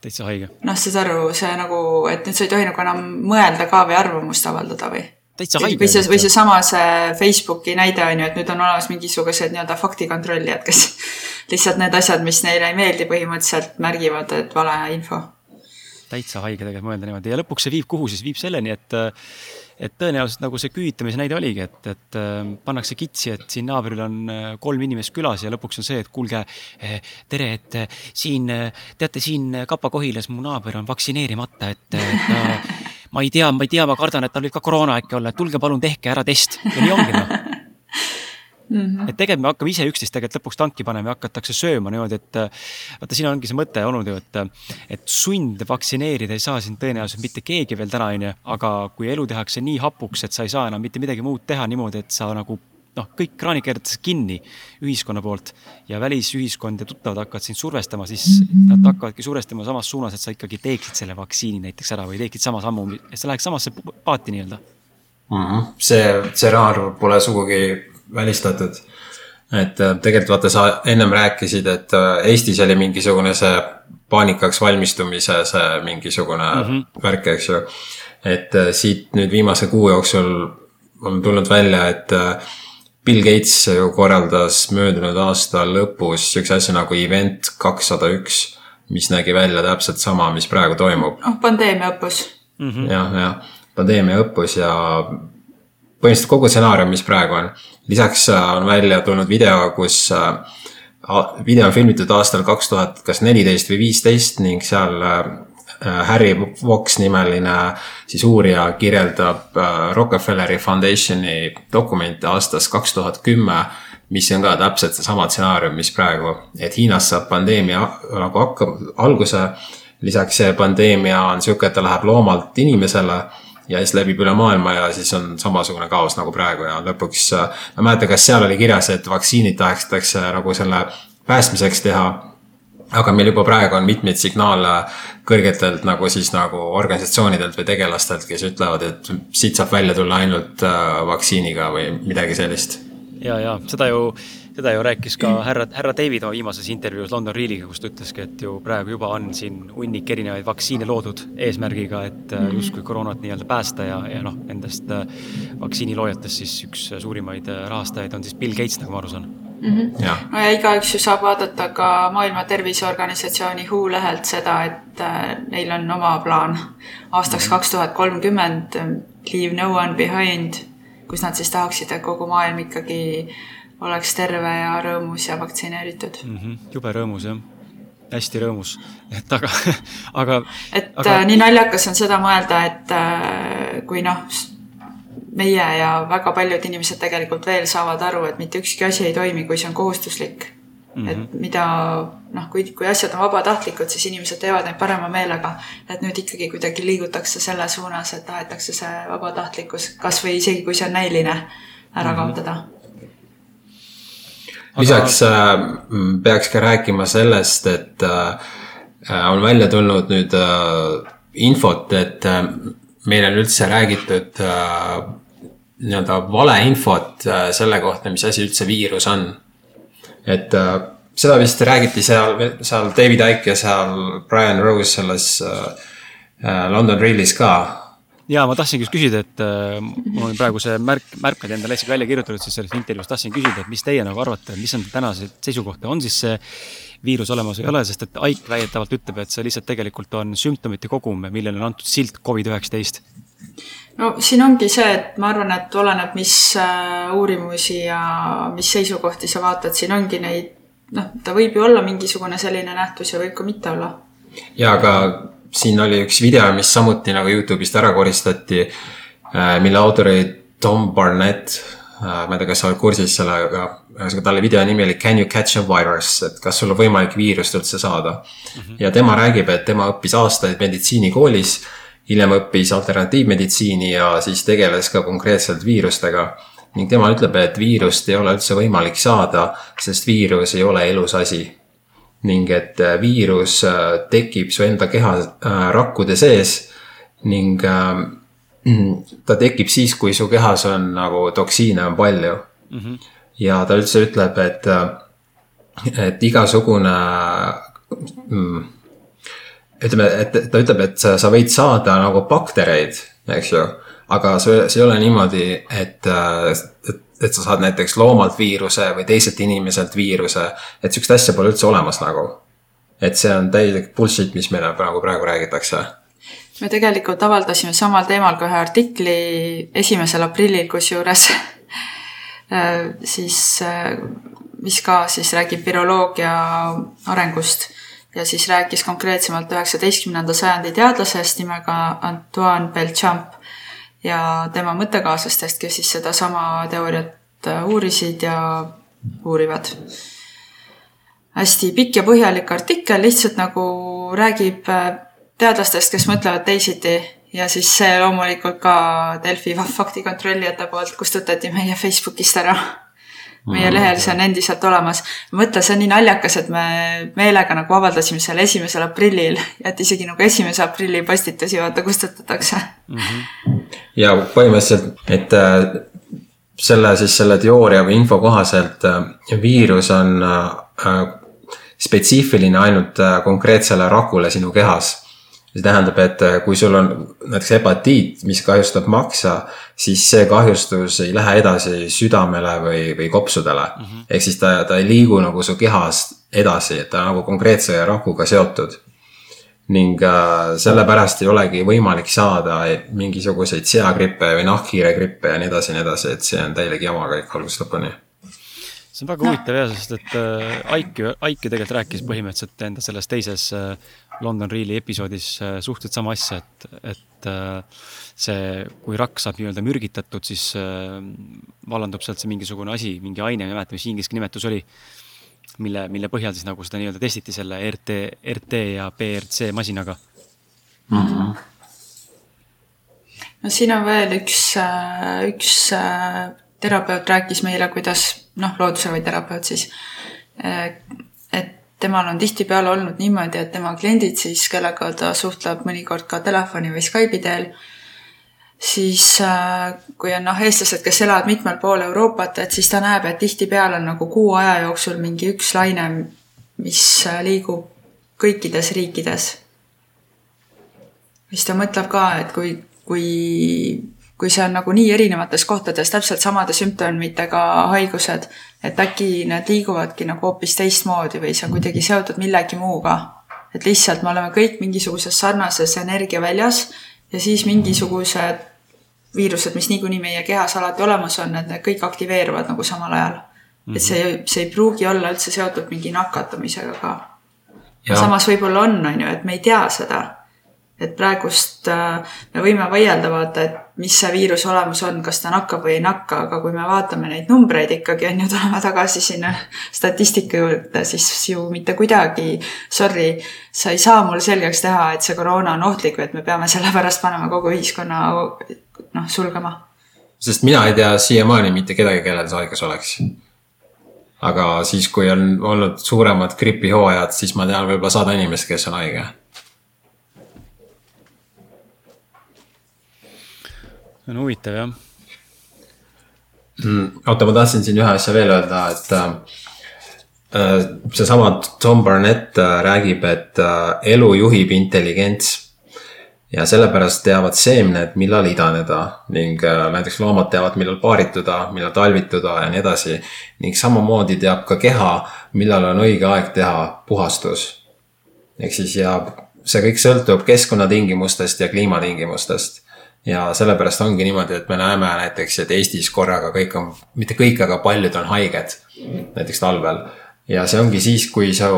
täitsa haige. noh, saad aru, see nagu, et nüüd sa ei tohi nagu enam mõelda ka või arvamust avaldada või? täitsa haige. või see, või seesama see Facebooki näide on ju, et nüüd on olemas mingisugused nii-öelda faktikontrollijad, kes lihtsalt need asjad, mis neile ei meeldi, põhimõtteliselt märgivad, et vale info täitsa haige tegelikult mõelda niimoodi. Ja lõpuks see viib kuhu siis, viib selleni, et et tõenäoliselt nagu see küüditamise näide oligi, et, et pannakse kitsi, et siin naabril on kolm inimest külas ja lõpuks on see, et kuulge, tere, et siin, teate, siin Kapa-Kohilas mu naaber on vaktsineerimata, et ta ma ei tea, ma ei tea, ma kardan, et tal võib ka koroona äkki olla, et tulge palun tehke ära test. Ja nii ongi noh Mm -hmm. et tegelikult me hakkame ise üksteist tegelikult lõpuks tanki panema ja hakatakse sööma niimoodi, et vaata, siin ongi see mõte olnud ju, et, et sundvaktsineerida ei saa siin tõenäoliselt mitte keegi veel täna, onju, aga kui elu tehakse nii hapuks, et sa ei saa enam mitte midagi muud teha niimoodi, et sa nagu noh, kõik kraanid keeratakse kinni ühiskonna poolt ja välisühiskond ja tuttavad hakkavad sind survestama, siis nad hakkavadki survestama samas suunas, et sa ikkagi teeksid selle vaktsiini näiteks ära või teeksid sama sammu, et sa läheks samasse paati nii-öelda mm. -hmm. see stsenaarium pole sugugi välistatud. et äh, tegelikult vaata, sa ennem rääkisid, et äh, Eestis oli mingisugune see paanikaks valmistumise see mingisugune mm -hmm. värk, eks ju. et äh, siit nüüd viimase kuu jooksul on tulnud välja, et Bill Gates ju korraldas möödunud aasta lõpus siukse asja nagu event kakssada üks, mis nägi välja täpselt sama, mis praegu toimub. noh, pandeemia õppus mm -hmm.. jah, jah, pandeemia õppus ja põhimõtteliselt kogu stsenaarium, mis praegu on. lisaks äh, on välja tulnud video, kus äh, video on filmitud aastal kaks tuhat kas neliteist või viisteist ning seal äh, Harry Vox nimeline siis uurija kirjeldab Rockefelleri Foundationi dokumente aastast kaks tuhat kümme, mis on ka täpselt seesama stsenaarium, mis praegu, et Hiinas saab pandeemia nagu hakkab alguse. lisaks see pandeemia on sihuke, et ta läheb loomalt inimesele ja siis levib üle maailma ja siis on samasugune kaos nagu praegu ja lõpuks. ma ei mäleta, kas seal oli kirjas, et vaktsiinid tahetakse nagu selle päästmiseks teha aga meil juba praegu on mitmeid signaale kõrgetelt nagu siis nagu organisatsioonidelt või tegelastelt, kes ütlevad, et siit saab välja tulla ainult äh, vaktsiiniga või midagi sellist. ja, ja seda ju, seda ju rääkis ka härra, härra David oma viimases intervjuus London Reeliga, kus ta ütleski, et ju praegu juba on siin hunnik erinevaid vaktsiine loodud eesmärgiga, et äh, justkui koroonat nii-öelda päästa ja, ja noh, nendest äh, vaktsiiniloojatest siis üks suurimaid rahastajaid on siis Bill Gates, nagu ma aru saan mm. -hmm. Ja. no ja igaüks ju saab vaadata ka Maailma Terviseorganisatsiooni WHO lehelt seda, et äh, neil on oma plaan aastaks mhm. kaks tuhat kolmkümmend, leave no one behind, kus nad siis tahaksid, et kogu maailm ikkagi oleks terve ja rõõmus ja vaktsineeritud mm. -hmm. jube rõõmus jah hästi rõõmus, et aga, aga. et aga... Äh, nii naljakas on seda mõelda, et äh, kui noh, meie ja väga paljud inimesed tegelikult veel saavad aru, et mitte ükski asi ei toimi, kui see on kohustuslik Mm -hmm. et mida noh, kui, kui asjad on vabatahtlikud, siis inimesed teevad neid parema meelega. et nüüd ikkagi kuidagi liigutakse selle suunas, et tahetakse see vabatahtlikkus kasvõi isegi kui see on näiline, ära mm -hmm. kaotada. Lisaks äh, peaks ka rääkima sellest, et äh, on välja tulnud nüüd äh, infot, et äh, meil on üldse räägitud nii-öelda valeinfot selle kohta, mis asi üldse viirus on. et seda vist räägiti seal, seal David Icke ja seal Brian Rose selles London Reelis ka. Ja ma tahtsingi just küsida, et äh, mul on praegu see märk, märkmed endale isegi välja kirjutatud siis sellest intervjuust, tahtsin küsida, et mis teie nagu arvate, mis on tänase seisukohta, on siis see viirus olemas või ei ole, sest et Ike väidetavalt ütleb, et see lihtsalt tegelikult on sümptomite kogum, millele on antud silt Covid-19. No siin ongi see, et ma arvan, et oleneb, mis äh, uurimusi ja mis seisukohti sa vaatad, siin ongi neid, noh, ta võib ju olla mingisugune selline nähtus ja võib ka mitte olla. ja, aga siin oli üks video, mis samuti nagu Youtube'ist ära koristati, äh, mille autor oli Tom Barnett. Äh, ma ei tea, kas sa oled kursis sellega, ühesõnaga talle video nimi oli Can you catch a virus, et kas sul on võimalik viirust üldse saada mm. -hmm. ja tema räägib, et tema õppis aastaid meditsiinikoolis hiljem õppis alternatiivmeditsiini ja siis tegeles ka konkreetselt viirustega. ning tema ütleb, et viirust ei ole üldse võimalik saada, sest viirus ei ole elus asi. Ning et äh, viirus äh, tekib su enda keha äh, rakkude sees ning ta tekib siis, kui su kehas on nagu toksiine on palju mm. -hmm. ja ta üldse ütleb, et, et igasugune mm, ütleme, et ta ütleb, et sa, sa võid saada nagu baktereid, eks ju. aga see, see ei ole niimoodi, et, et, et sa saad näiteks loomalt viiruse või teiselt inimeselt viiruse. et sihukest asja pole üldse olemas nagu. et see on täielik bullshit, mis meile praegu, praegu räägitakse me tegelikult avaldasime samal teemal ka ühe artikli esimesel aprillil, kusjuures äh, siis, äh, mis ka siis räägib viroloogia arengust ja siis rääkis konkreetsemalt üheksateistkümnenda sajandi teadlasest nimega Antoine Belchamp ja tema mõttekaaslastest, kes siis sedasama teooriat äh, uurisid ja uurivad. hästi pikk ja põhjalik artikkel, lihtsalt nagu räägib äh, teadlastest, kes mõtlevad teisiti ja siis see loomulikult ka Delfi faktikontrollijate poolt kustutati meie Facebookist ära meie lehel, see on endiselt olemas. mõtle, see on nii naljakas, et me meelega nagu avaldasime selle esimesel aprillil, et isegi nagu esimese aprilli postitusi vaata kustutatakse mm. -hmm. ja põhimõtteliselt, et äh, selle siis selle teooria või info kohaselt äh, viirus on äh, spetsiifiline ainult konkreetsele rakule sinu kehas see tähendab, et äh, kui sul on näiteks hepatiit, mis kahjustab maksa, siis see kahjustus ei lähe edasi südamele või, või kopsudele. Mm -hmm.. ehk siis ta, ta ei liigu nagu su kehast edasi, et ta on nagu konkreetse rakuga seotud. ning äh, sellepärast ei olegi võimalik saada mingisuguseid seagrippe või nahkhiiregrippe ja nii edasi ja nii edasi, et see on täielik jama kõik algusest lõpuni see on väga huvitav jah, sest et äh, Aiki, Aiki tegelikult rääkis põhimõtteliselt enda selles teises äh, London Reeli episoodis äh, suhteliselt sama asja, et, et see, kui rakk saab nii-öelda mürgitatud, siis vallandub sealt see mingisugune asi, mingi aine, ma ei mäleta, mis inglise nimetus oli, mille, mille põhjal siis nagu seda nii-öelda testiti selle RT, RT ja BRC masinaga mm. -hmm no siin on veel üks, üks terapeut rääkis meile, kuidas noh, loodusravi terapeut siis, et temal on tihtipeale olnud niimoodi, et tema kliendid siis, kellega ta suhtleb mõnikord ka telefoni või Skype'i teel, siis kui on noh, eestlased, kes elavad mitmel pool Euroopat, et siis ta näeb, et tihtipeale on nagu kuu aja jooksul mingi üks laine, mis liigub kõikides riikides. siis ta mõtleb ka, et kui, kui kui see on nagu nii erinevates kohtades täpselt samade sümptomitega haigused, et äkki need liiguvadki nagu hoopis teistmoodi või see on kuidagi seotud millegi muuga. et lihtsalt me oleme kõik mingisuguses sarnases energiaväljas ja siis mingisugused viirused, mis niikuinii meie kehas alati olemas on, et need kõik aktiveeruvad nagu samal ajal et see, see ei pruugi olla üldse seotud mingi nakatumisega ka. samas võib-olla on, on ju, et me ei tea seda et praegust äh, me võime vaielda, vaata, et mis see viiruse olemus on, kas ta nakkab või ei nakka, aga kui me vaatame neid numbreid ikkagi on ju, tuleme tagasi sinna statistika juurde, siis ju mitte kuidagi, sorry, sa ei saa mul selgeks teha, et see koroona on ohtlik või et me peame sellepärast panema kogu ühiskonna noh, sulgema. sest mina ei tea siiamaani mitte kedagi, kellel see haigus oleks aga siis, kui on olnud suuremad gripihooajad, siis ma tean võib-olla sada inimest, kes on haige see on huvitav jah mm,. oota, ma tahtsin siin ühe asja veel öelda, et äh, äh seesama Tom Barnett äh, räägib, et äh, elu juhib intelligents. ja sellepärast teavad seemned, millal idaneda ning äh, näiteks loomad teavad, millal paarituda, millal talvituda ja nii edasi. ning samamoodi teab ka keha, millal on õige aeg teha puhastus. ehk siis ja see kõik sõltub keskkonnatingimustest ja kliimatingimustest ja sellepärast ongi niimoodi, et me näeme näiteks, et Eestis korraga kõik on, mitte kõik, aga paljud on haiged. näiteks talvel ja see ongi siis, kui su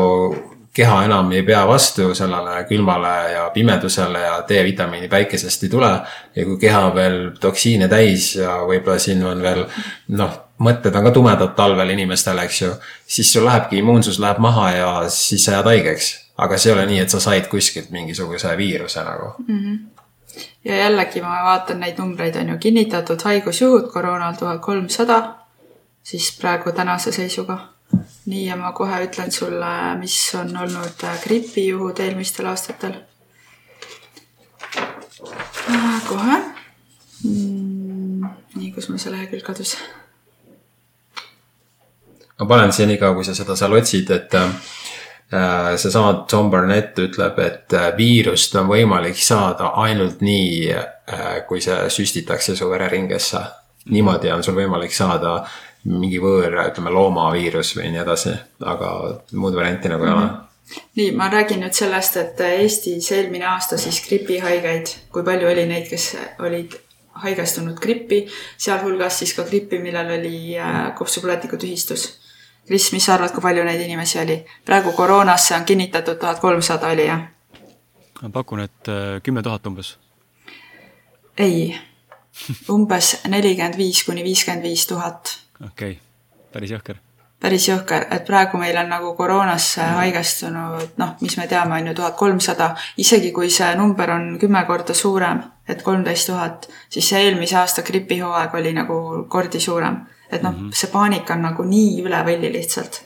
keha enam ei pea vastu sellele külmale ja pimedusele ja D-vitamiini päikesest ei tule. ja kui keha on veel toksiine täis ja võib-olla siin on veel noh, mõtted on ka tumedad talvel inimestel, eks ju. siis sul lähebki immuunsus läheb maha ja siis sa jääd haigeks. aga see ei ole nii, et sa said kuskilt mingisuguse viiruse nagu mm. -hmm ja jällegi ma vaatan neid numbreid, on ju kinnitatud haigusjuhud koroonal tuhat kolmsada, siis praegu tänase seisuga. nii, ja ma kohe ütlen sulle, mis on olnud äh, gripijuhud eelmistel aastatel. Äh, kohe mm,. nii, kus mul see lehekülg kadus? ma panen siia nii kaua, kui sa seda seal otsid, et Äh, seesama Tom Barnett ütleb, et äh, viirust on võimalik saada ainult nii, äh, kui see süstitakse su vereringesse. niimoodi on sul võimalik saada mingi võõr, ütleme loomaviirus või nii edasi, aga muud varianti nagu ei ole mm -hmm. nii, ma räägin nüüd sellest, et Eestis eelmine aasta siis gripihaigeid, kui palju oli neid, kes olid haigestunud grippi, sealhulgas siis ka grippi, millel oli kopsupõletiku tühistus Kris, mis sa arvad, kui palju neid inimesi oli? praegu koroonasse on kinnitatud tuhat kolmsada oli, jah? ma pakun, et äh, kümme tuhat umbes. ei, umbes nelikümmend viis kuni viiskümmend viis tuhat. okei okay., päris jõhker. päris jõhker, et praegu meil on nagu koroonasse haigestunud, noh, mis me teame, on ju tuhat kolmsada, isegi kui see number on kümme korda suurem, et kolmteist tuhat, siis see eelmise aasta gripihooaeg oli nagu kordi suurem et noh mm -hmm., see paanika on nagu nii üle võlli lihtsalt.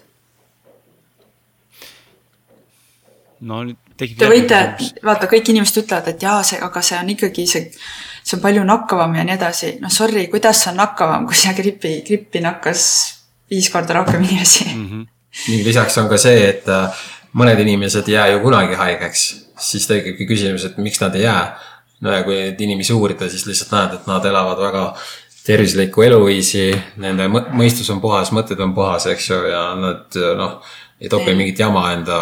no nüüd tekib. Te võite, vaata, kõik inimesed ütlevad, et jaa, see, aga see on ikkagi see, see on palju nakkavam ja nii edasi. no sorry, kuidas see on nakkavam, kui see gripi, grippi nakkas viis korda rohkem inimesi mm. -hmm. ning lisaks on ka see, et äh, mõned inimesed ei jää ju kunagi haigeks, siis tekibki küsimus, et miks nad ei jää. no ja kui neid inimesi uurida, siis lihtsalt näed, et nad elavad väga tervislikku eluviisi, nende mõistus on puhas, mõtted on puhas, eks ju, ja nad noh, ei topi mingit jama enda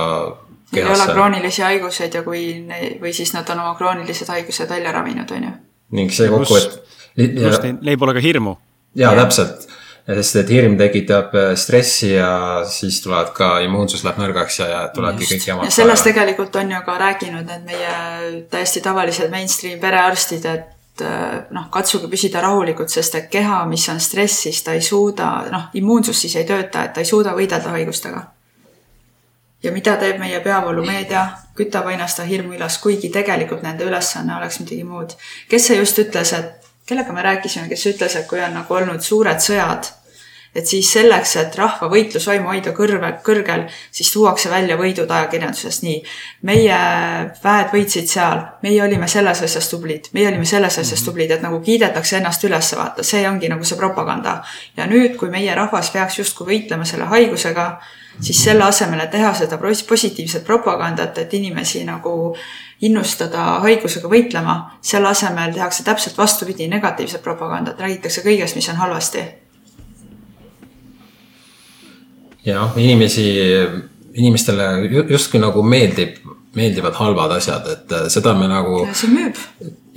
Neil ei ole kroonilisi haiguseid ja kui, või siis nad on oma kroonilised haigused välja ravinud, on ju. ning see kokku, et. just, neil pole ka hirmu. jaa ja., täpselt. sest et hirm tekitab äh, stressi ja siis tulevad ka, immuunsus läheb nõrgaks ja, ja tulevadki kõik jamad. ja sellest tegelikult on ju ka rääkinud need meie täiesti tavalised mainstream perearstid, et Äh, noh, katsuge püsida rahulikud, sest et keha, mis on stressis, ta ei suuda, noh, immuunsus siis ei tööta, et ta ei suuda võidelda haigustega. ja mida teeb meie peavoolumeedia? kütab aina seda hirmu üles, kuigi tegelikult nende ülesanne oleks midagi muud. kes see just ütles, et kellega me rääkisime, kes ütles, et kui on nagu olnud suured sõjad et siis selleks, et rahva võitlusvaimu hoida kõrve, kõrgel, siis tuuakse välja võidud ajakirjandusest, nii. meie väed võitsid seal, meie olime selles asjas tublid, meie olime selles asjas mhm. tublid, et nagu kiidetakse ennast üles, vaata, see ongi nagu see propaganda. ja nüüd, kui meie rahvas peaks justkui võitlema selle haigusega, siis selle asemel, et teha seda positiivset propagandat, et inimesi nagu innustada haigusega võitlema, selle asemel tehakse täpselt vastupidi, negatiivset propagandat, räägitakse kõigest, mis on halvasti jah, inimesi, inimestele justkui nagu meeldib, meeldivad halvad asjad, et äh, seda me nagu. see müüb.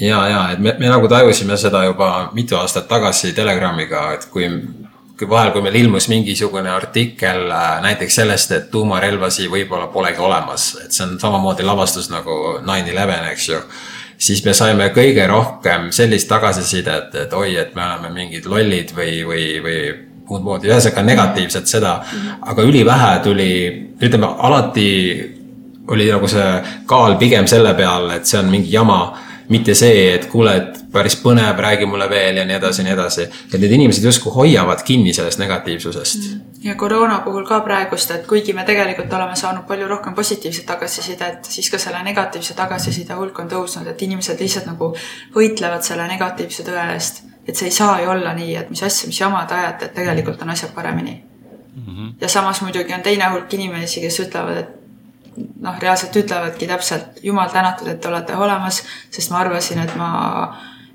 ja, ja et me, me nagu tajusime seda juba mitu aastat tagasi Telegramiga, et kui kui vahel, kui meil ilmus mingisugune artikkel äh, näiteks sellest, et tuumarelvasi võib-olla polegi olemas, et see on samamoodi lavastus nagu nine eleven, eks ju. siis me saime kõige rohkem sellist tagasisidet, et oi, et me oleme mingid lollid või, või, või muud moodi, ühesõnaga negatiivset seda, aga ülivähe tuli, ütleme alati oli nagu see kaal pigem selle peal, et see on mingi jama, mitte see, et kuule, et päris põnev, räägi mulle veel ja nii edasi ja nii edasi. et need inimesed justkui hoiavad kinni sellest negatiivsusest. ja koroona puhul ka praegust, et kuigi me tegelikult oleme saanud palju rohkem positiivset tagasisidet, siis ka selle negatiivse tagasiside hulk on tõusnud, et inimesed lihtsalt nagu võitlevad selle negatiivse tõe eest et see ei saa ju olla nii, et mis asja, mis jama te ajate, et tegelikult on asjad paremini mm. -hmm. ja samas muidugi on teine hulk inimesi, kes ütlevad, et noh, reaalselt ütlevadki täpselt, jumal tänatud, et te olete olemas, sest ma arvasin, et ma,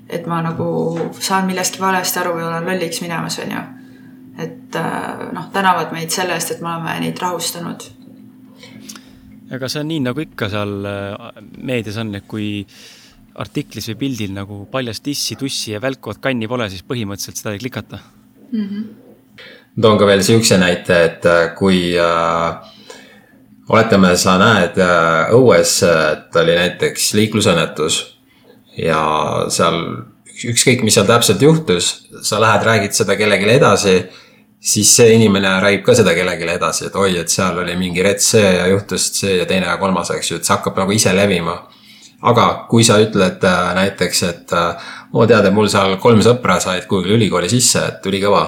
et ma nagu saan millestki valesti aru või olen lolliks minemas, on ju. et äh, noh, tänavad meid selle eest, et me oleme neid rahustanud. aga see on nii, nagu ikka seal äh, meedias on, et kui äh, artiklis või pildil nagu paljast tissi, tussi ja välkuvat kanni pole, siis põhimõtteliselt seda ei klikata mm. -hmm. toon ka veel sihukese näite, et äh, kui äh, oletame, sa näed äh, õues, et oli näiteks liiklusõnnetus ja seal ükskõik, mis seal täpselt juhtus, sa lähed, räägid seda kellelegi edasi, siis see inimene räägib ka seda kellelegi edasi, et oi, et seal oli mingi rets see ja juhtus see ja teine ja kolmas, eks ju, et see hakkab nagu ise levima aga kui sa ütled äh, näiteks, et oo äh, tead, et mul seal kolm sõpra said kuhugi ülikooli sisse, et ülikõva.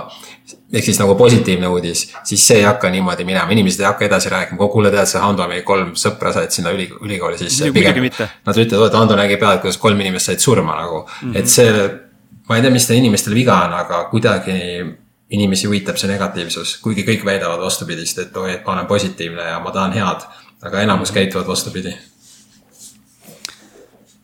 ehk siis nagu positiivne uudis, siis see ei hakka niimoodi minema, inimesed ei hakka edasi rääkima, kuule tead, see Hando, meil kolm sõpra said sinna üli, ülikooli sisse. Nad ütlevad, et Hando nägi pealt, kuidas kolm inimest said surma nagu mm, -hmm. et see. ma ei tea, mis teil inimestel viga on, aga kuidagi inimesi huvitab see negatiivsus, kuigi kõik väidavad vastupidist, et oi, et ma olen positiivne ja ma tahan head. aga enamus käituvad vastupidi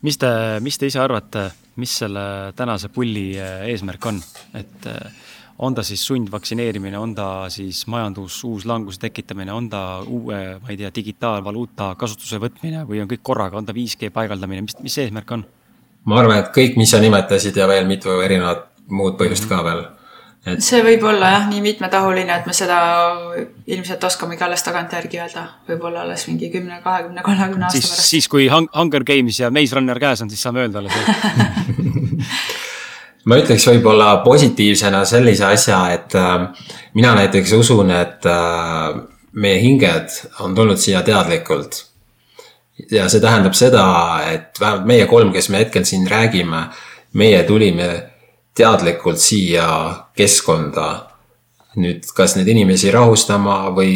mis te, mis te ise arvate, mis selle tänase pulli eh, eesmärk on, et eh, on ta siis sundvaktsineerimine, on ta siis majandus, uus languse tekitamine, on ta uue, ma ei tea, digitaalvaluuta kasutuse võtmine või on kõik korraga, on ta 5G paigaldamine, mis, mis eesmärk on? ma arvan, et kõik, mis sa nimetasid ja veel mitu erinevat muud põhjust mm -hmm. ka veel et.... see võib olla jah, nii mitmetahuline, et me seda ilmselt oskamegi alles tagantjärgi öelda, võib-olla alles mingi kümne, kahekümne, kolmekümne aasta pärast. siis, kui Hunger Games ja Maze Runner käes on, siis saame öelda alles ma ütleks võib-olla positiivsena sellise asja, et äh, mina näiteks usun, et äh, meie hinged on tulnud siia teadlikult. ja see tähendab seda, et vähemalt meie kolm, kes me hetkel siin räägime, meie tulime teadlikult siia keskkonda nüüd kas neid inimesi rahustama või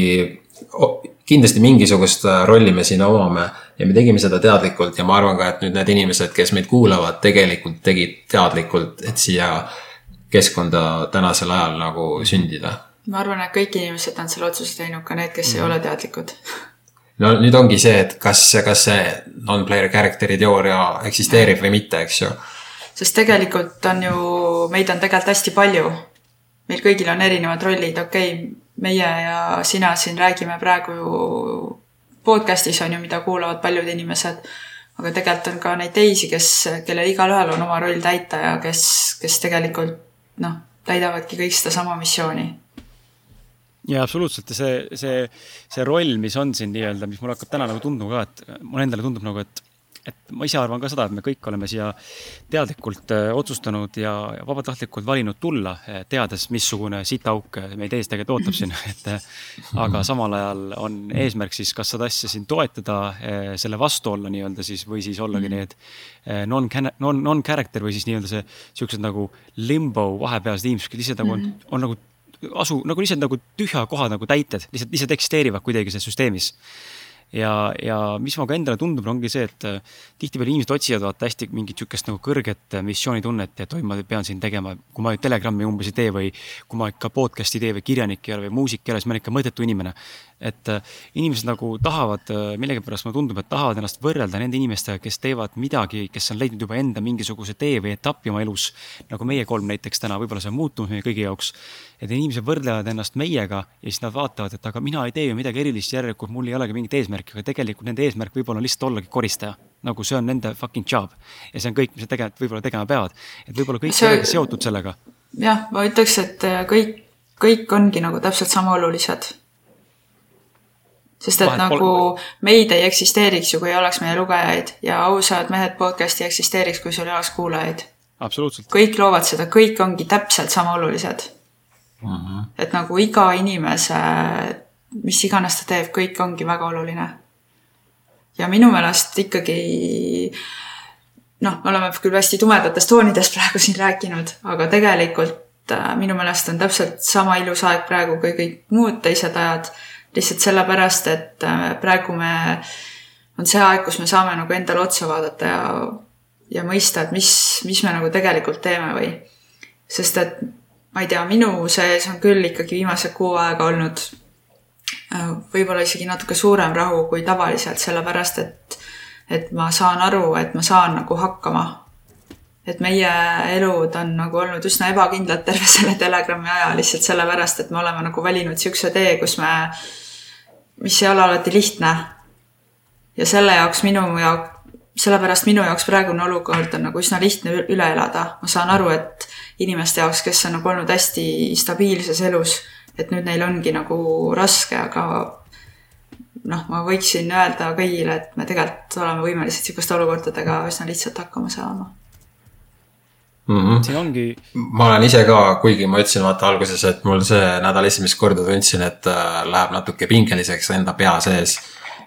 kindlasti mingisugust rolli me siin omame ja me tegime seda teadlikult ja ma arvan ka, et nüüd need inimesed, kes meid kuulavad, tegelikult tegid teadlikult, et siia keskkonda tänasel ajal nagu sündida. ma arvan, et kõik inimesed on selle otsuse teinud, ka need, kes mm. ei ole teadlikud no nüüd ongi see, et kas, kas see non-player character'i teooria eksisteerib või mitte, eks ju sest tegelikult on ju, meid on tegelikult hästi palju. meil kõigil on erinevad rollid, okei okay,, meie ja sina siin räägime praegu ju podcast'is on ju, mida kuulavad paljud inimesed. aga tegelikult on ka neid teisi, kes, kellel igalühel on oma roll täita ja kes, kes tegelikult noh, täidavadki kõik sedasama missiooni ja absoluutselt ja see, see, see roll, mis on siin nii-öelda, mis mulle hakkab täna nagu tunduma ka, et mulle endale tundub nagu, et et ma ise arvan ka seda, et me kõik oleme siia teadlikult äh, otsustanud ja, vabatahtlikult valinud tulla, äh, teades, missugune sitaauk meid ees tegelikult ootab siin, et äh, aga samal ajal on eesmärk siis kas seda asja siin toetada, selle vastu olla nii-öelda siis või siis ollagi mhm. need non, non, non-character või siis nii-öelda see siuksed nagu limbo vahepealsed inimesed, kes lihtsalt nagu on, mhm. on nagu asu nagu lihtsalt nagu tühja koha nagu täited, lihtsalt, lihtsalt eksisteerivad kuidagi selles süsteemis ja, ja mis mulle ka endale tundub, ongi see, et äh, tihtipeale inimesed otsivad vaata hästi mingit sihukest nagu kõrget äh, missioonitunnet, et oi, ma pean siin tegema, kui ma Telegrami umbes ei tee või kui ma ikka podcast'i ei tee või kirjanik ei ole või muusik ei ole, siis ma olen ikka mõttetu inimene et äh, inimesed nagu tahavad, äh, millegipärast mulle tundub, et tahavad ennast võrrelda nende inimestega, kes teevad midagi, kes on leidnud juba enda mingisuguse tee või etapi oma elus. nagu meie kolm näiteks täna, võib-olla see on muutunud meie kõigi jaoks. et inimesed võrdlevad ennast meiega ja siis nad vaatavad, et aga mina ei tee ju midagi erilist, järelikult mul ei olegi mingit eesmärki, aga tegelikult nende eesmärk võib-olla on lihtsalt ollagi koristaja. nagu see on nende fucking job ja see on kõik, mis nad tegelikult võib-olla tegema peavad. et võib-olla kõik see... on seotud sellega. jah, ma ütleks, et äh, kõik, kõik ongi nagu täpselt sama olulised sest et Vahet nagu pol... meid ei eksisteeriks ju, kui ei oleks meie lugejaid ja ausad mehed podcast'i ei eksisteeriks, kui sul ei oleks kuulajaid. kõik loovad seda, kõik ongi täpselt sama olulised. Mhm. -huh. et nagu iga inimese, mis iganes ta teeb, kõik ongi väga oluline. ja minu meelest ikkagi noh, me oleme küll hästi tumedatest toonidest praegu siin rääkinud, aga tegelikult äh, minu meelest on täpselt sama ilus aeg praegu kui kõik muud teised ajad lihtsalt sellepärast, et äh, praegu me, on see aeg, kus me saame nagu endale otsa vaadata ja, ja mõista, et mis, mis me nagu tegelikult teeme või. sest et ma ei tea, minu sees on küll ikkagi viimase kuu aega olnud äh, võib-olla isegi natuke suurem rahu kui tavaliselt, sellepärast et, et ma saan aru, et ma saan nagu hakkama et meie elud on nagu olnud üsna ebakindlad terve selle Telegrami aja lihtsalt sellepärast, et me oleme nagu valinud niisuguse tee, kus me mis ei ole alati lihtne. ja selle jaoks minu jaoks, sellepärast minu jaoks praegune olukord on nagu üsna lihtne üle elada. ma saan aru, et inimeste jaoks, kes on nagu olnud hästi stabiilses elus, et nüüd neil ongi nagu raske, aga noh, ma võiksin öelda kõigile, et me tegelikult oleme võimelised niisuguste olukordadega üsna lihtsalt hakkama saama mm. -hmm. siin ongi. ma olen ise ka, kuigi ma ütlesin vaata alguses, et mul see nädal esimest korda tundsin, et äh, läheb natuke pingeliseks enda pea sees.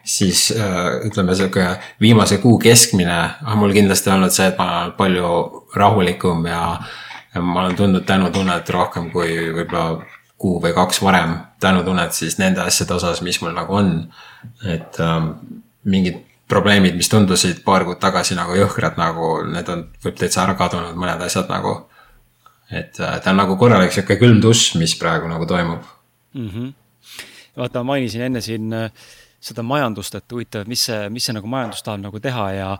siis äh, ütleme, sihuke viimase kuu keskmine on mul kindlasti olnud see, et ma olen palju rahulikum ja, ja ma olen tundnud tänutunnet rohkem kui võib-olla kuu või kaks varem. tänutunnet siis nende asjade osas, mis mul nagu on. et ähm, mingid probleemid, mis tundusid paar kuud tagasi nagu jõhkrad, nagu need on, võib täitsa ära kadunud, mõned asjad nagu. et äh, ta on nagu korralik sihuke külm dušš, mis praegu nagu toimub mm. -hmm. vaata, ma mainisin enne siin äh, seda majandust, et huvitav, mis see, mis see nagu majandus tahab nagu teha ja,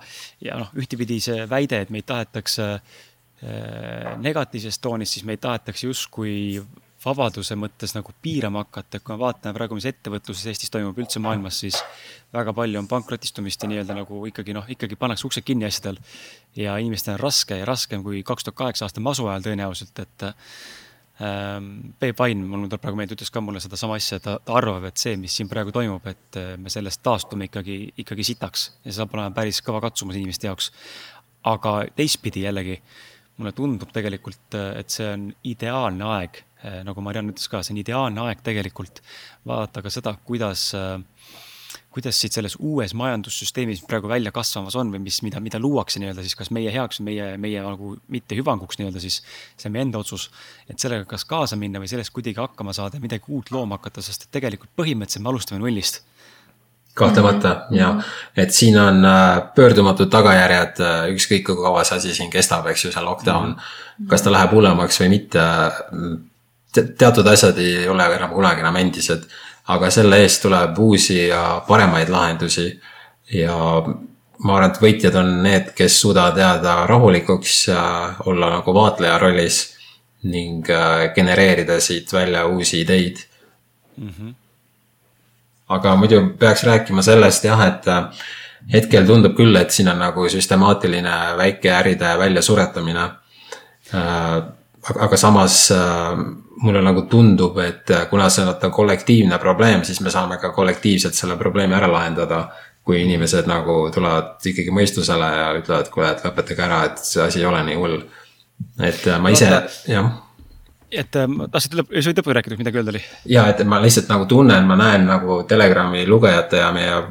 ja noh, ühtepidi see väide, et meid tahetakse äh, negatiivses toonis, siis meid tahetakse justkui vabaduse mõttes nagu piirama hakata, kui me vaatame praegu, mis ettevõtluses Eestis toimub, üldse maailmas, siis väga palju on pankrotistumist ja nii-öelda nagu ikkagi noh, ikkagi pannakse uksed kinni asjadel. ja inimestel on raske ja raskem kui kaks tuhat kaheksa aasta masu ajal tõenäoliselt, et ähm,. Peep Vain, mul tuleb praegu meelde, ütles ka mulle sedasama asja, ta, ta arvab, et see, mis siin praegu toimub, et äh, me sellest taastume ikkagi, ikkagi sitaks ja see saab olema päris kõva katsumus inimeste jaoks. aga teistpidi jällegi mulle tundub tegelikult, et see on ideaalne aeg nagu Mariann ütles ka, see on ideaalne aeg tegelikult vaadata ka seda, kuidas, eh, kuidas siit selles uues majandussüsteemis praegu välja kasvamas on või mis, mida, mida luuakse nii-öelda siis kas meie heaks, meie, meie nagu mitte hüvanguks nii-öelda siis. see on meie enda otsus, et sellega kas kaasa minna või sellest kuidagi hakkama saada ja midagi uut looma hakata, sest et tegelikult põhimõtteliselt me alustame nullist kahtlemata ja, et siin on äh, pöördumatud tagajärjed, ükskõik kui kaua see asi siin kestab, eks ju, see lockdown. -hmm. kas ta läheb hullemaks või mitte, teatud asjad ei ole enam kunagi enam endised, aga selle eest tuleb uusi ja paremaid lahendusi. ja ma arvan, et võitjad on need, kes suudavad jääda rahulikuks ja olla nagu vaatleja rollis ning äh, genereerida siit välja uusi ideid mm. -hmm. aga muidu peaks rääkima sellest jah, et äh, hetkel tundub küll, et siin on nagu süstemaatiline väikeäride väljasuretamine. Äh, aga samas mulle nagu tundub, et kuna see on kollektiivne probleem, siis me saame ka kollektiivselt selle probleemi ära lahendada. kui inimesed nagu tulevad ikkagi mõistusele ja ütlevad, kuule, et lõpetage ära, et see asi ei ole nii hull. et äh, ma ise, jah et äh, tahtsid lõpp, sa võid lõpuni rääkida, midagi öelda oli? ja, et ma lihtsalt nagu tunnen, ma näen nagu Telegrami lugejate ja meie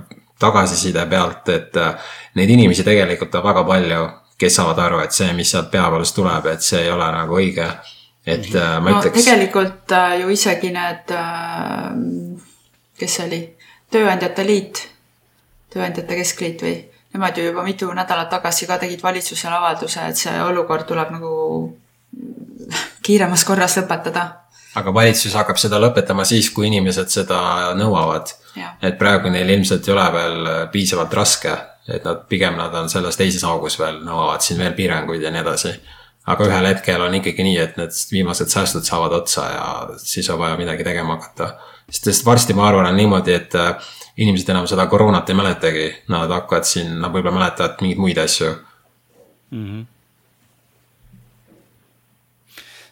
tagasiside pealt, et äh, neid inimesi tegelikult on väga palju, kes saavad aru, et see, mis sealt peavoolust tuleb, et see ei ole nagu õige. et äh, ma no, ütleks. tegelikult ju isegi need, kes see oli, Tööandjate Liit, Tööandjate Keskliit või nemad ju juba mitu nädalat tagasi ka tegid valitsusele avalduse, et see olukord tuleb nagu kiiremas korras lõpetada. aga valitsus hakkab seda lõpetama siis, kui inimesed seda nõuavad. et praegu neil ilmselt ei ole veel piisavalt raske, et nad pigem nad on selles teises augus veel, nõuavad siin veel piiranguid ja nii edasi. aga ühel hetkel on ikkagi nii, et need viimased säästud saavad otsa ja siis on vaja midagi tegema hakata. sest varsti ma arvan, on niimoodi, et äh, inimesed enam seda koroonat ei mäletagi, nad hakkavad siin, nad võib-olla mäletavad mingeid muid asju mm. -hmm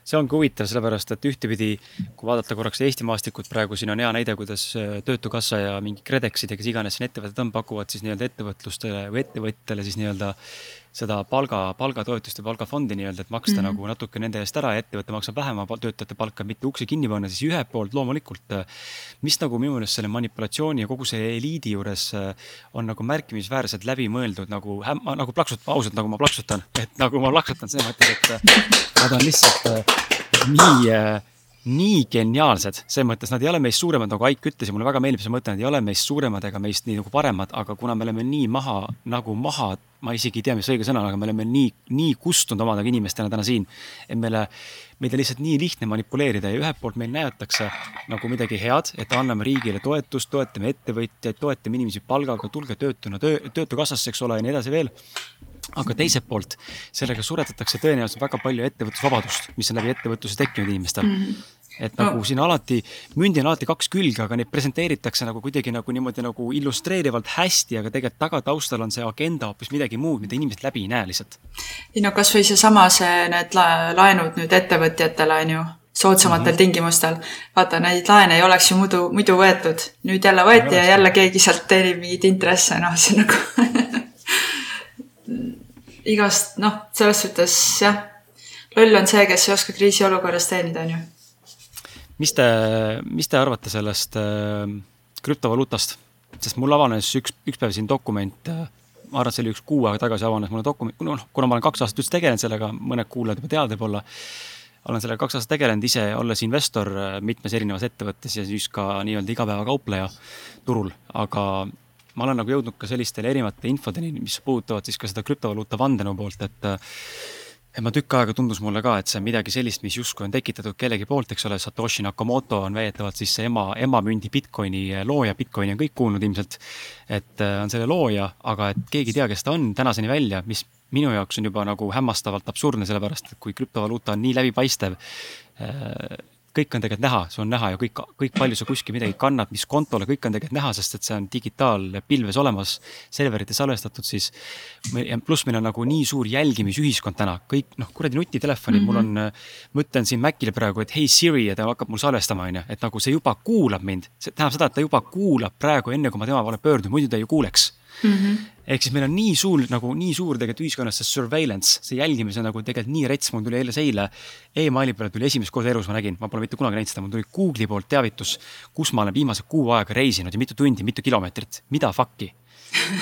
see ongi huvitav, sellepärast et ühtepidi, kui vaadata korraks Eesti maastikut praegu, siin on hea näide, kuidas äh, Töötukassa ja mingi KredExid ja kes iganes siin ettevõtted on, pakuvad siis nii-öelda ettevõtlustele või ettevõtjatele siis nii-öelda seda palga, palgatoetust ja palgafondi nii-öelda, et maksta mm -hmm. nagu natuke nende eest ära ja ettevõte maksab vähem töötajate palka, mitte uksi kinni panna, siis ühelt poolt loomulikult. Äh, mis nagu minu meelest selle manipulatsiooni ja kogu see eliidi juures äh, on nagu märkimisväärselt läbimõeldud nagu, nagu plaksut-, ausalt nagu ma plaksutan, et nagu ma plaksutan selles mõttes, et nad on lihtsalt nii nii geniaalsed, selles mõttes nad ei ole meist suuremad, nagu Aik ütles ja mulle väga meeldib see mõte, nad ei ole meist suuremad ega meist nii nagu paremad, aga kuna me oleme nii maha, nagu maha, ma isegi ei tea, mis õige sõna on, aga me oleme nii, nii kustunud omadega inimestena täna siin. et meile, meid on lihtsalt nii lihtne manipuleerida ja ühelt poolt meil näidatakse nagu midagi head, et anname riigile toetust, toetame ettevõtjaid, toetame inimesi palgaga, tulge töötuna töö, töötukassasse, eks ole, ja nii edasi veel aga teiselt poolt sellega suretatakse tõenäoliselt väga palju ettevõtlusvabadust, mis on läbi ettevõtluse tekkinud inimestel mm. -hmm et nagu siin alati, mündil on alati kaks külge, aga neid presenteeritakse nagu kuidagi nagu niimoodi nagu illustreerivalt hästi, aga tegelikult tagataustal on see agenda hoopis midagi muud, mida inimesed läbi ei näe lihtsalt. ei no kasvõi seesama, see need laenud nüüd ettevõtjatele on ju soodsamatel mm -hmm. tingimustel. vaata, neid laene ei oleks ju muidu, muidu võetud. nüüd jälle võeti ja jälle keegi sealt teenib mingeid intresse, noh, see nagu igast, noh, selles suhtes jah, loll on see, kes ei oska kriisiolukorras teenida, on ju. mis te, mis te arvate sellest äh, krüptovaluutast? sest mul avanes üks, üks päev siin dokument äh,, ma arvan, et see oli üks kuu aega tagasi avanes mulle dokument, noh, kuna ma olen kaks aastat üldse tegelenud sellega, mõned kuulajad juba teavad võib-olla, olen sellega kaks aastat tegelenud ise, olles investor äh, mitmes erinevas ettevõttes ja siis ka nii-öelda igapäevakaupleja turul, aga ma olen nagu jõudnud ka sellistele erinevate infodeni, mis puudutavad siis ka seda krüptovaluuta vandenõu poolt, et et ma tükk aega tundus mulle ka, et see on midagi sellist, mis justkui on tekitatud kellegi poolt, eks ole, Satoshi Nakamoto on väidetavalt siis see ema, emamündi Bitcoini looja, Bitcoini on kõik kuulnud ilmselt. et äh, on selle looja, aga et keegi ei tea, kes ta on tänaseni välja, mis minu jaoks on juba nagu hämmastavalt absurdne, sellepärast et kui krüptovaluuta on nii läbipaistev äh, kõik on tegelikult näha, see on näha ja kõik, kõik palju sa kuskil midagi kannad, mis kontole, kõik on tegelikult näha, sest et see on digitaalpilves olemas, serverites salvestatud, siis. pluss meil on nagu nii suur jälgimisühiskond täna, kõik noh, kuradi nutitelefonid mm, -hmm. mul on, ma ütlen siin Macile praegu, et hei Siri ja ta hakkab mul salvestama, on ju, et nagu see juba kuulab mind. see tähendab seda, et ta juba kuulab praegu, enne kui ma tema poole pöördun, muidu ta ju kuuleks mm. -hmm. ehk siis meil on nii suur nagu nii suur tegelikult ühiskonnas see surveillance, see jälgimise nagu tegelikult nii rets, mul tuli eile seile e. emaili peale tuli esimest korda elus, ma nägin, ma pole mitte kunagi näinud seda, mul tuli Google'i poolt teavitus, kus ma olen viimase kuu aega reisinud ja mitu tundi, mitu kilomeetrit, mida fuck'i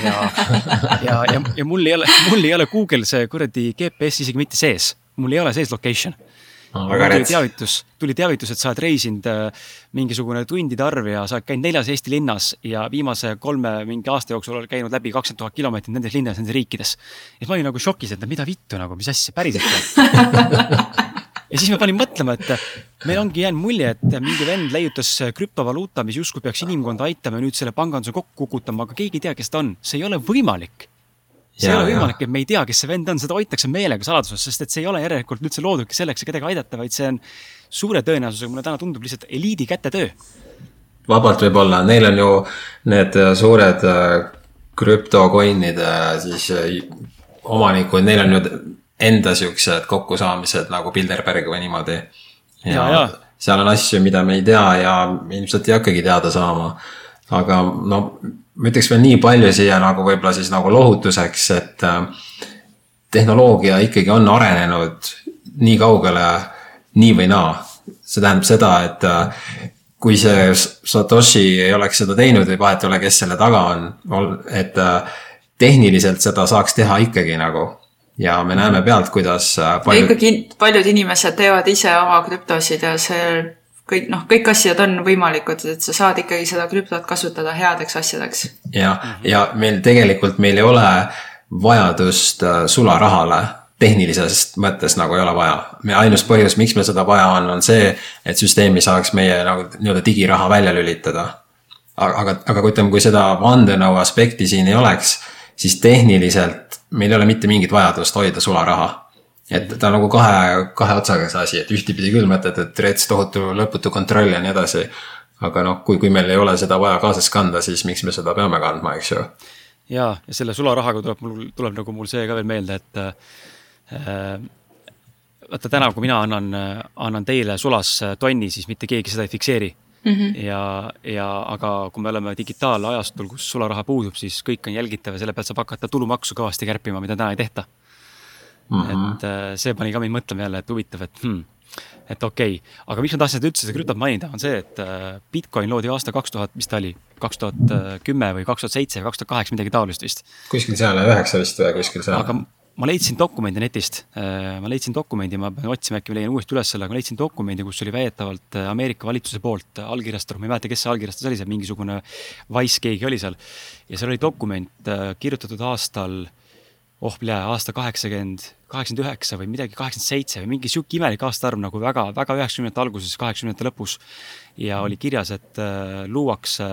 ja, ja, ja, ja mul ei ole, mul ei ole Google see kuradi GPS isegi mitte sees, mul ei ole sees location no,. tuli teavitus, tuli teavitus, et sa oled reisinud äh, mingisugune tundide arv ja sa oled käinud neljas Eesti linnas ja viimase kolme mingi aasta jooksul oled käinud läbi kakskümmend tuhat kilomeetrit nendes linnades, nendes riikides. ja siis ma olin nagu šokis, et mida vittu nagu, mis asja, päriselt ja siis ma panin mõtlema, et meil ongi jäänud mulje, et mingi vend leiutas krüptovaluuta, mis justkui peaks inimkonda aitama ja nüüd selle panganduse kokku kukutama, aga keegi ei tea, kes ta on, see ei ole võimalik see ja, ei ole võimalik, et me ei tea, kes see vend on, seda hoitakse meelega saladuses, sest et see ei ole järelikult üldse loodudki selleks, et kedagi aidata, vaid see on suure tõenäosusega, mulle täna tundub lihtsalt eliidi kätetöö. vabalt võib-olla, neil on ju need äh, suured äh, krüptocoin'ide äh, siis omanikud, neil on ju enda siuksed kokkusaamised nagu Bilderberg või niimoodi. ja, ja, ja seal on asju, mida me ei tea ja ilmselt ei hakkagi teada saama. Aga no ma ütleks veel nii palju siia nagu võib-olla siis nagu lohutuseks, et äh, tehnoloogia ikkagi on arenenud nii kaugele nii või naa. see tähendab seda, et äh, kui see Satoshi ei oleks seda teinud või vahet ei ole, kes selle taga on, et äh, tehniliselt seda saaks teha ikkagi nagu ja me näeme pealt, kuidas paljud.... ikkagi paljud inimesed teevad ise oma krüptosid ja see kõik noh, kõik asjad on võimalikud, et sa saad ikkagi seda krüptot kasutada headeks asjadeks. jah, ja meil tegelikult, meil ei ole vajadust äh, sularahale tehnilisest mõttes nagu ei ole vaja. meie ainus põhjus, miks meil seda vaja on, on see, et süsteemi saaks meie nagu nii-öelda digiraha välja lülitada. aga, aga, aga ütleme, kui seda vandenõu aspekti siin ei oleks, siis tehniliselt meil ei ole mitte mingit vajadust hoida sularaha et ta on nagu kahe, kahe otsaga see asi, et ühtepidi küll mõtled, et rets tohutu lõputu kontroll ja nii edasi. aga noh, kui, kui meil ei ole seda vaja kaasas kanda, siis miks me seda peame kandma, eks ju. ja, ja selle sularahaga tuleb mul, tuleb nagu mul see ka veel meelde, et äh, vaata täna, kui mina annan, annan teile sulas tonni, siis mitte keegi seda ei fikseeri Mm -hmm. ja, ja aga kui me oleme digitaalajastul, kus sularaha puudub, siis kõik on jälgitav ja selle pealt saab hakata tulumaksu kõvasti kärpima, mida täna ei tehta mm. -hmm. et äh, see pani ka mind mõtlema jälle, et huvitav, et hmm, et okei okay., aga miks ma tahtsin üldse seda krüptot mainida, on see, et äh, Bitcoin loodi aasta kaks tuhat, mis ta oli, kaks tuhat kümme või kaks tuhat seitse või kaks tuhat kaheksa, midagi taolist vist. kuskil seal, üheksa vist või kuskil seal. aga ma leidsin dokumendi netist, äh, ma leidsin dokumendi, ma pean otsima, äkki ma leian uuesti üles selle, aga ma leidsin dokumendi, kus oli väidetavalt Ameerika valitsuse poolt allkirjastatud, ma ei mäleta, kes see allkirjastas oli seal, mingisugune Wise keegi oli seal. ja seal oli dokument kirjutatud aastal, oh plee, aasta kaheksakümmend kaheksakümmend üheksa või midagi, kaheksakümmend seitse või mingi sihuke imelik aastaarv nagu väga, väga üheksakümnendate alguses, kaheksakümnendate lõpus. ja oli kirjas, et äh, luuakse,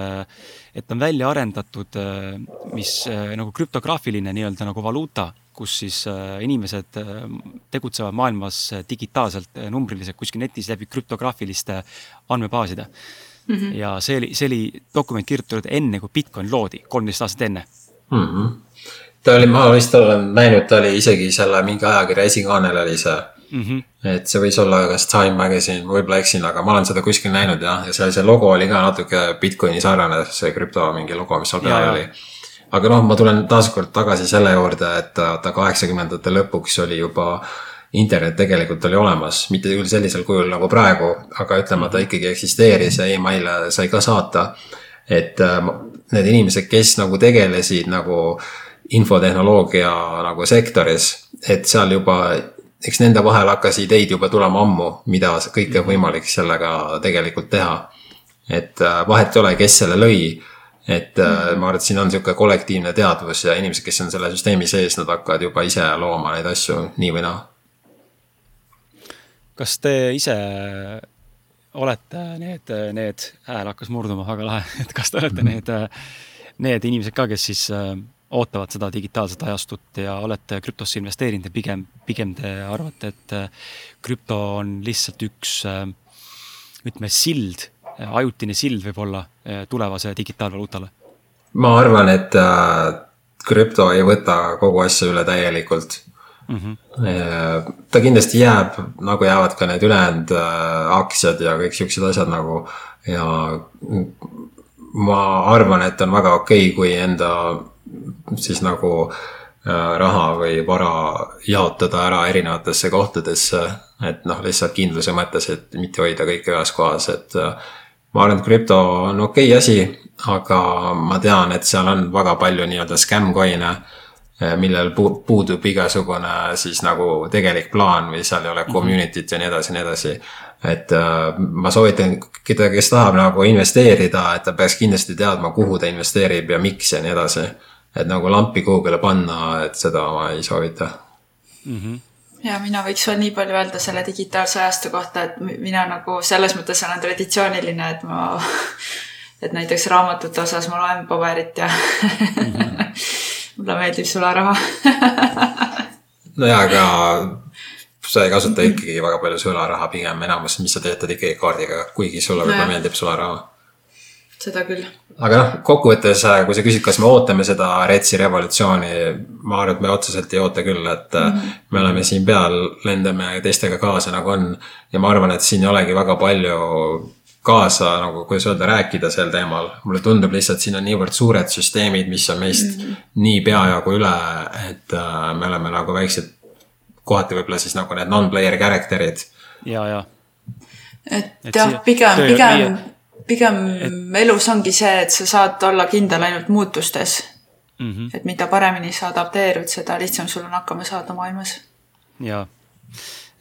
et on välja arendatud äh,, mis äh, nagu krüptograafiline nii-öelda nagu valuuta, kus siis äh, inimesed äh, tegutsevad maailmas digitaalselt äh,, numbriliselt kuskil netis läbi krüptograafiliste andmebaaside mm. -hmm. ja see oli, see oli dokument kirjutatud enne, kui Bitcoin loodi, kolmteist aastat enne mm. -hmm ta oli, ma vist olen näinud, ta oli isegi selle mingi ajakirja esikaanel oli see mm. -hmm. et see võis olla kas Time Magazine, võib-olla eksin, aga ma olen seda kuskil näinud jah, ja seal see logo oli ka natuke Bitcoini sarnane, see krüpto mingi logo, mis seal peal oli. aga noh, ma tulen taaskord tagasi selle juurde, et ta kaheksakümnendate lõpuks oli juba internet tegelikult oli olemas, mitte küll sellisel kujul nagu praegu, aga ütleme, ta ikkagi eksisteeris ja email'e sai ka saata. et äh, need inimesed, kes nagu tegelesid nagu äh, infotehnoloogia nagu sektoris, et seal juba, eks nende vahel hakkas ideid juba tulema ammu, mida kõike on võimalik sellega tegelikult teha. et äh, vahet ei ole, kes selle lõi. et äh, ma arvan, et siin on sihuke kollektiivne teadvus ja inimesed, kes on selle süsteemi sees, nad hakkavad juba ise looma neid asju nii või naa. kas te ise olete need, need, hääl hakkas murduma, väga lahe, et kas te olete need, need inimesed ka, kes siis ootavad seda digitaalset ajastut ja olete krüptosse investeerinud ja pigem, pigem te arvate, et äh, krüpto on lihtsalt üks äh, ütleme, sild, äh, ajutine sild võib-olla tulevase digitaalvaluutale? ma arvan, et krüpto ei võta kogu asja üle täielikult mm. -hmm. ta kindlasti jääb, nagu jäävad ka need ülejäänud aktsiad ja kõik siuksed asjad nagu ja ma arvan, et on väga okei okay,, kui enda siis nagu äh, raha või vara jaotada ära erinevatesse kohtadesse. et noh, lihtsalt kindluse mõttes, et mitte hoida kõike ühes kohas, et äh, ma arvan, et krüpto on okei okay asi, aga ma tean, et seal on väga palju nii-öelda scam coin'e äh, millel puudub igasugune siis nagu tegelik plaan või seal ei ole mhm. community't ja nii edasi ja nii edasi. et ma soovitan, keda, kes tahab nagu investeerida, et ta peaks kindlasti teadma, kuhu ta investeerib ja miks ja nii edasi et nagu lampi kuhugile panna, et seda ma ei soovita mm. -hmm ja mina võiks veel nii palju öelda selle digitaalse ajastu kohta, et mina nagu selles mõttes olen traditsiooniline, et ma, et näiteks raamatute osas ma loen paberit ja mm -hmm. mulle meeldib sularaha nojaa, aga sa ei kasuta ikkagi väga palju sularaha, pigem enamus, mis sa töötad ikkagi kaardiga, kuigi sulle võib-olla meeldib sularaha seda küll. aga noh, kokkuvõttes, äh, kui sa küsid, kas me ootame seda Retsi revolutsiooni, ma arvan, et me otseselt ei oota küll, et mm -hmm. me oleme siin peal, lendame teistega kaasa, nagu on. ja ma arvan, et siin ei olegi väga palju kaasa nagu, kuidas öelda, rääkida sel teemal. mulle tundub lihtsalt, siin on niivõrd suured süsteemid, mis on meist mm -hmm. nii peajagu üle, et äh, me oleme nagu väiksed, kohati võib-olla siis nagu need non-player character'id. ja, ja. et, et jah, pigem, pigem, pigem et... elus ongi see, et sa saad olla kindel ainult muutustes mm. -hmm. et mida paremini sa adapteerud, seda lihtsam sul on hakkama saada maailmas. jaa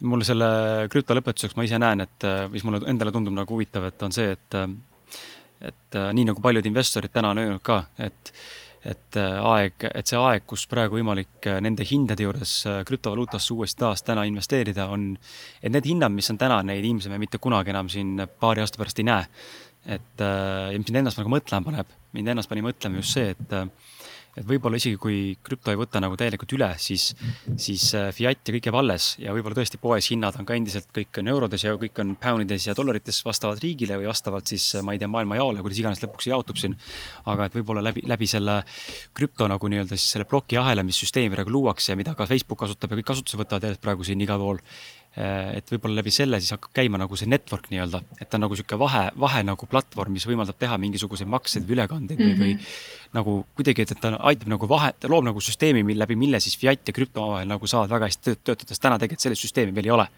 mul selle krüpto lõpetuseks ma ise näen, et mis mulle endale tundub nagu huvitav, et on see, et et nii nagu paljud investorid täna on öelnud ka, et et aeg, et see aeg, kus praegu võimalik nende hindade juures krüptovaluutasse uuesti taas täna investeerida, on, et need hinnad, mis on täna, neid ilmselt me mitte kunagi enam siin paari aasta pärast ei näe. Et ja mis mind ennast nagu mõtlema paneb, mind ennast pani mõtlema just see, et et võib-olla isegi kui krüpto ei võta nagu täielikult üle, siis, siis äh, fiat ja kõik jääb alles ja võib-olla tõesti poes hinnad on ka endiselt kõik on eurodes ja kõik on poundides ja dollarites vastavalt riigile või vastavalt siis, äh, ma ei tea, maailma jaole, kuidas iganes lõpuks jaotub siin. aga et võib-olla läbi, läbi selle krüpto nagu nii-öelda siis selle plokiahela, mis süsteemi praegu luuakse ja mida ka Facebook kasutab ja kõik kasutusele võtavad praegu siin igal pool Äh, et võib-olla läbi selle siis hakkab käima nagu see network nii-öelda, et ta on nagu sihuke vahe, vahe nagu platvorm, mis võimaldab teha mingisuguseid makseid või ülekandeid mm -hmm. või, või nagu kuidagi, et ta aitab nagu vahe, ta loob nagu süsteemi, mille läbi, mille siis fiat ja krüpto omavahel nagu saavad väga hästi töötada, sest täna tegelikult sellist süsteemi veel ei ole.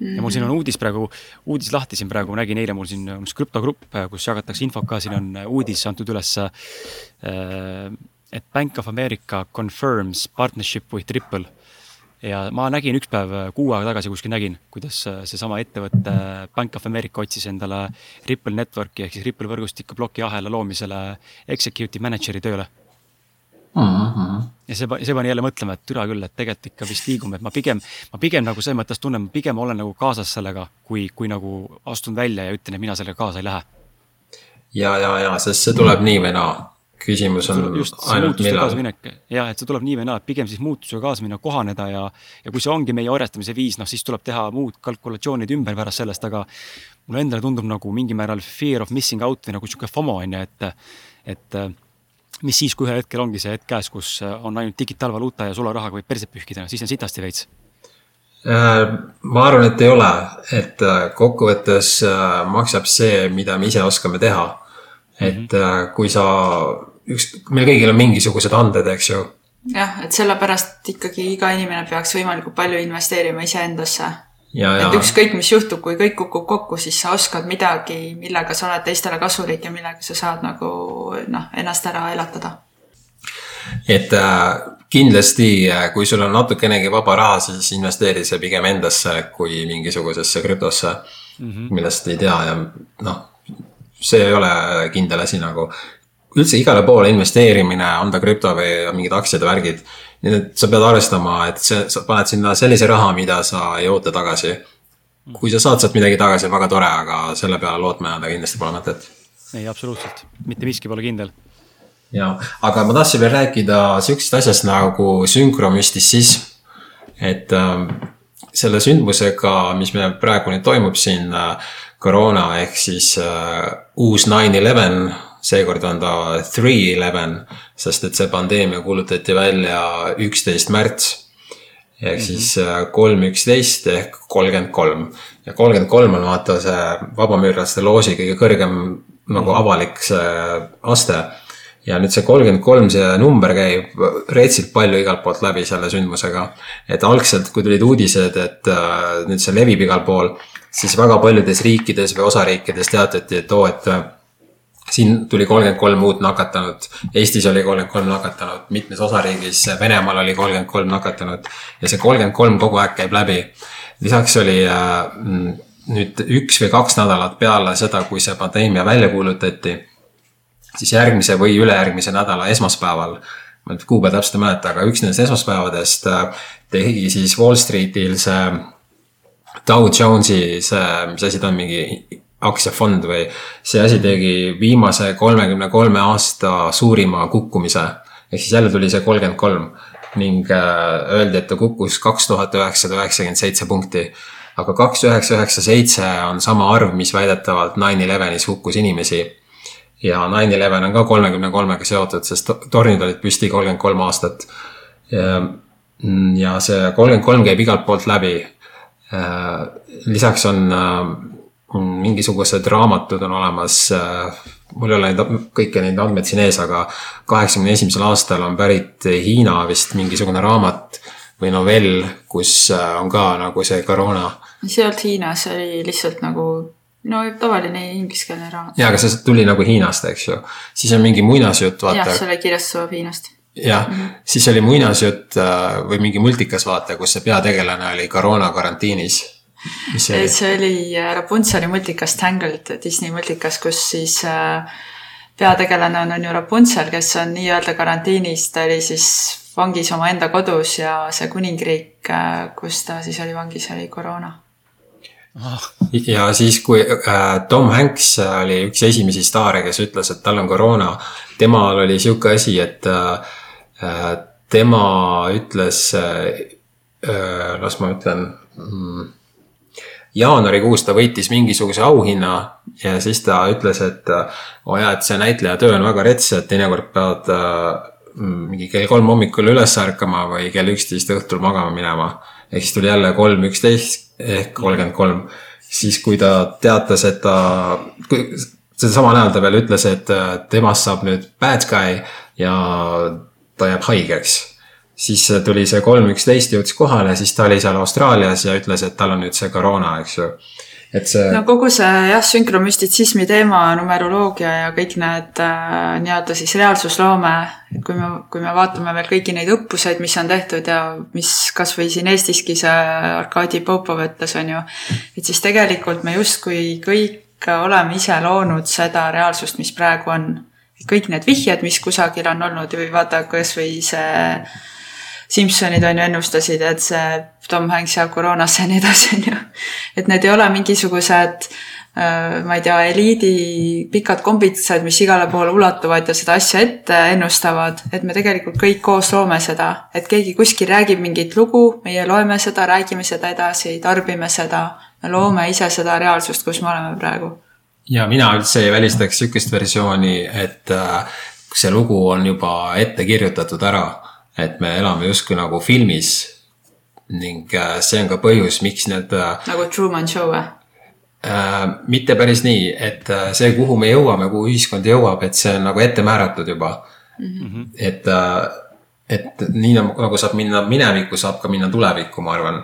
Ja mul siin on uudis praegu, uudis lahti siin praegu, ma nägin eile mul siin üks krüptogrupp, kus jagatakse infot ka, siin on uudis antud üles äh,. et Bank of America confirms partnership with Ripple ja ma nägin üks päev, kuu aega tagasi kuskil nägin, kuidas äh, seesama ettevõte äh, Bank of America otsis endale Ripple Networki ehk siis Ripple võrgustiku plokiahela loomisele executive manager'i tööle mm. -hmm. ja see, see pani jälle mõtlema, et türa küll, et tegelikult ikka vist liigume, et ma pigem, ma pigem nagu selles mõttes tunnen, pigem olen nagu kaasas sellega, kui, kui nagu astun välja ja ütlen, et mina sellega kaasa ei lähe. ja, ja, ja, sest see tuleb nii või naa küsimus on just ainult millal. jah, et see tuleb nii või naa, et pigem siis muutusega kaasa minna, kohaneda ja, ja kui see ongi meie orjastamise viis, noh siis tuleb teha muud kalkulatsioonid ümber pärast sellest, aga mulle endale tundub nagu mingil määral fear of missing out või nagu sihuke FOMO on ju, et, et mis siis, kui ühel hetkel ongi see hetk käes, kus on ainult digitaalvaluuta ja sularahaga võib perset pühkida, siis on sitasti veits äh, ma arvan, et ei ole, et äh, kokkuvõttes äh, maksab see, mida me ise oskame teha et -hmm. kui sa, üks, meil kõigil on mingisugused anded, eks ju. jah, et sellepärast ikkagi iga inimene peaks võimalikult palju investeerima iseendasse. et ükskõik, mis juhtub, kui kõik kukub kokku, siis sa oskad midagi, millega sa oled teistele kasulik ja millega sa saad nagu noh, ennast ära elatada. et äh, kindlasti, äh, kui sul on natukenegi vaba raha, siis investeeri see pigem endasse kui mingisugusesse krüptosse mm, -hmm. millest ei tea ja noh see ei ole kindel asi nagu. Üldse igale poole investeerimine, on ta krüpto või mingid aktsiad ja värgid. nii et sa pead arvestama, et see, sa paned sinna sellise raha, mida sa ei oota tagasi. kui sa saad sealt midagi tagasi, väga tore, aga selle peale lootma jääda kindlasti pole mõtet. ei, absoluutselt, mitte miski pole kindel ja, aga ma tahtsin veel rääkida sihukesest asjast nagu sünkromüstisism. et äh, selle sündmusega, mis meil praegu nüüd toimub siin äh, koroona ehk siis uh, uus nine eleven, seekord on ta three eleven, sest et see pandeemia kuulutati välja üksteist märts. ehk -hmm. siis äh, kolm üksteist ehk kolmkümmend kolm ja kolmkümmend kolm on vaata see vabamüürlaste loosi kõige kõrgem nagu mhm. avalik see aste ja nüüd see kolmkümmend kolm, see number käib reetsilt palju igalt poolt läbi selle sündmusega. et algselt, kui tulid uudised, et uh, nüüd see levib igal pool, siis väga paljudes riikides või osariikides teatati, et oo, et äh, siin tuli kolmkümmend kolm uut nakatanut, Eestis oli kolmkümmend kolm nakatanut, mitmes osariigis, Venemaal oli kolmkümmend kolm nakatanut. Ja see kolmkümmend kolm kogu aeg käib läbi. lisaks oli äh, nüüd üks või kaks nädalat peale seda, kui see pandeemia välja kuulutati, siis järgmise või ülejärgmise nädala esmaspäeval, ma nüüd kuupäeva täpselt ei mäleta, aga üks nendest esmaspäevadest äh, tegi siis Wall Streetil see Dow Jonesi see, mis asi ta on, mingi aktsiafond või see asi tegi viimase kolmekümne kolme aasta suurima kukkumise. ehk siis jälle tuli see kolmkümmend kolm ning äh, öeldi, et ta kukkus kaks tuhat üheksasada üheksakümmend seitse punkti. aga kaks üheksa üheksa seitse on sama arv, mis väidetavalt nine elevenis hukkus inimesi. ja nine eleven on ka kolmekümne kolmega seotud, sest tornid olid püsti kolmkümmend kolm aastat. ja see kolmkümmend kolm käib igalt poolt läbi Äh, lisaks on äh, mingisugused raamatud on olemas. mul ei ole neid, kõiki neid andmeid siin ees, aga kaheksakümne esimesel aastal on pärit Hiina vist mingisugune raamat või novell, kus on ka nagu see koroona. see ei olnud Hiinas, see oli lihtsalt nagu no tavaline ingliskeelne raamat. jaa, aga see tuli nagu Hiinast, eks ju. siis on mingi muinasjutt, vaata. jah, see oli kirjastus Hiinast. jah mm, -hmm. siis oli muinasjutt äh, või mingi multikas, vaata, kus see peategelane oli koroona karantiinis. See oli, see oli äh, Rapuntseli multikas Tangled, Disney multikas, kus siis äh, peategelane on, on ju Rapuntsel, kes on nii-öelda karantiinis, ta oli siis vangis omaenda kodus ja see kuningriik, kus ta siis oli vangis, oli koroona. Oh.. ja siis, kui äh, Tom Hanks oli üks esimesi staare, kes ütles, et tal on koroona, temal oli sihuke asi, et äh, äh tema ütles äh,, äh, las ma ütlen mm, jaanuarikuus ta võitis mingisuguse auhinna ja siis ta ütles, et oo oh jaa, et see näitleja töö on väga rets, et teinekord pead äh, mingi kell kolm hommikul üles ärkama või kell üksteist õhtul magama minema. ehk siis tuli jälle kolm üksteist ehk kolmkümmend kolm. siis, kui ta teatas, et ta, seda samal ajal ta veel ütles, et äh, temast saab nüüd bad guy ja ta jääb haigeks. Siis tuli see kolm üksteist jõudis kohale, siis ta oli seal Austraalias ja ütles, et tal on nüüd see koroona, eks ju et see. no kogu see jah, sünkromüstitsismi teema, numeroloogia ja kõik need äh, nii-öelda siis reaalsusloome, et kui me, kui me vaatame veel kõiki neid õppuseid, mis on tehtud ja mis kasvõi siin Eestiski see Arkadi Popov ütles, on ju, et siis tegelikult me justkui kõik oleme ise loonud seda reaalsust, mis praegu on. kõik need vihjed, mis kusagil on olnud või vaata kasvõi see Simsonid on ju ennustasid, et see Tom Hanks jääb koroonasse ja nii edasi, on ju. et need ei ole mingisugused äh, ma ei tea, eliidi pikad kombitsad, mis igale poole ulatuvad ja seda asja ette ennustavad, et me tegelikult kõik koos loome seda, et keegi kuskil räägib mingit lugu, meie loeme seda, räägime seda edasi, tarbime seda, me loome ise seda reaalsust, kus me oleme praegu. ja mina üldse ei välistaks sihukest versiooni, et äh, see lugu on juba ette kirjutatud ära et me elame justkui nagu filmis. ning äh, see on ka põhjus, miks need. Äh, nagu Truman Show või? Äh, mitte päris nii, et see, kuhu me jõuame, kuhu ühiskond jõuab, et see on nagu ette määratud juba mm. -hmm. et, et nii nagu, nagu saab minna minevikku, saab ka minna tulevikku, ma arvan.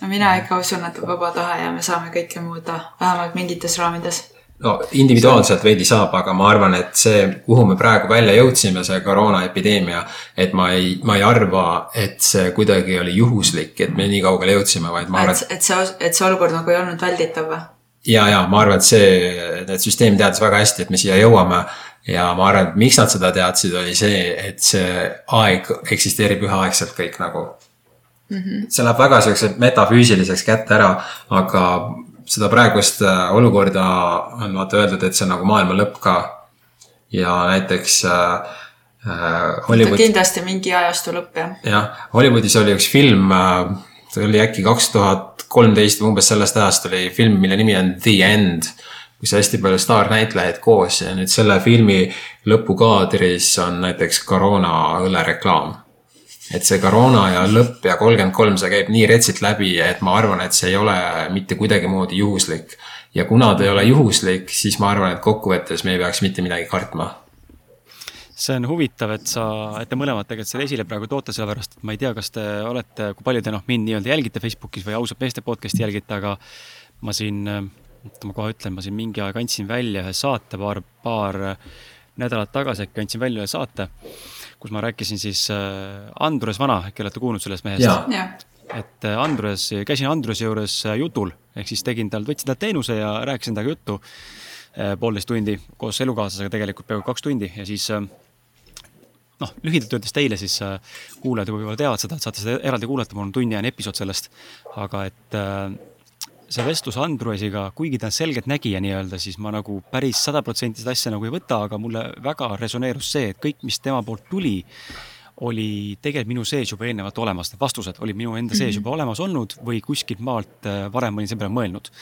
no mina ikka usun, et vaba tahe ja me saame kõike muuta, vähemalt mingites raamides no individuaalselt veidi saab, aga ma arvan, et see, kuhu me praegu välja jõudsime, see koroonaepideemia, et ma ei, ma ei arva, et see kuidagi oli juhuslik, et me nii kaugele jõudsime, vaid ma arvan. et see, et see olukord nagu ei olnud välditav või? ja, ja ma arvan, et see, et süsteem teadis väga hästi, et me siia jõuame. ja ma arvan, et miks nad seda teadsid, oli see, et see aeg eksisteerib üheaegselt kõik nagu mm. -hmm. see läheb väga siukse metafüüsiliseks kätte ära, aga seda praegust äh, olukorda on vaata öeldud, et see on nagu maailma lõpp ka. ja näiteks äh, äh Hollywood. kindlasti mingi ajastu lõpp jah. jah, Hollywoodis oli üks film äh,, see oli äkki kaks tuhat kolmteist või umbes sellest ajast oli film, mille nimi on The End kus hästi palju staarnäitlejaid koos ja nüüd selle filmi lõpukaadris on näiteks koroona õllereklaam et see koroona ja lõpp ja kolmkümmend kolm, see käib nii retsilt läbi, et ma arvan, et see ei ole mitte kuidagimoodi juhuslik. ja kuna ta ei ole juhuslik, siis ma arvan, et kokkuvõttes me ei peaks mitte midagi kartma see on huvitav, et sa, et te mõlemad tegelikult selle esile praegu toote, sellepärast et ma ei tea, kas te olete, kui palju te noh, mind nii-öelda jälgite Facebookis või ausalt meeste podcast'i jälgite, aga ma siin, oota ma kohe ütlen, ma siin mingi aeg andsin välja ühe saate, paar, paar nädalat tagasi äkki andsin välja ühe saate kus ma rääkisin siis äh, Andrus Vana, äkki olete kuulnud sellest mehest? et äh, Andrus, käisin Andruse juures äh, jutul, ehk siis tegin tal, võtsin talt teenuse ja rääkisin temaga juttu poolteist tundi koos elukaaslasega tegelikult peaaegu kaks tundi ja siis noh, lühidalt öeldes teile siis kuulajad võib-olla teavad seda, et saate seda eraldi kuulata, mul on tunniajane episood sellest. aga et see vestlus Androesiga, kuigi ta on selgeltnägija nii-öelda, siis ma nagu päris sada protsenti seda asja nagu ei võta, aga mulle väga resoneerus see, et kõik, mis tema poolt tuli, oli tegelikult minu sees juba eelnevalt olemas, need vastused olid minu enda sees mhm. juba olemas olnud või kuskilt maalt äh, varem olin selle peale mõelnud.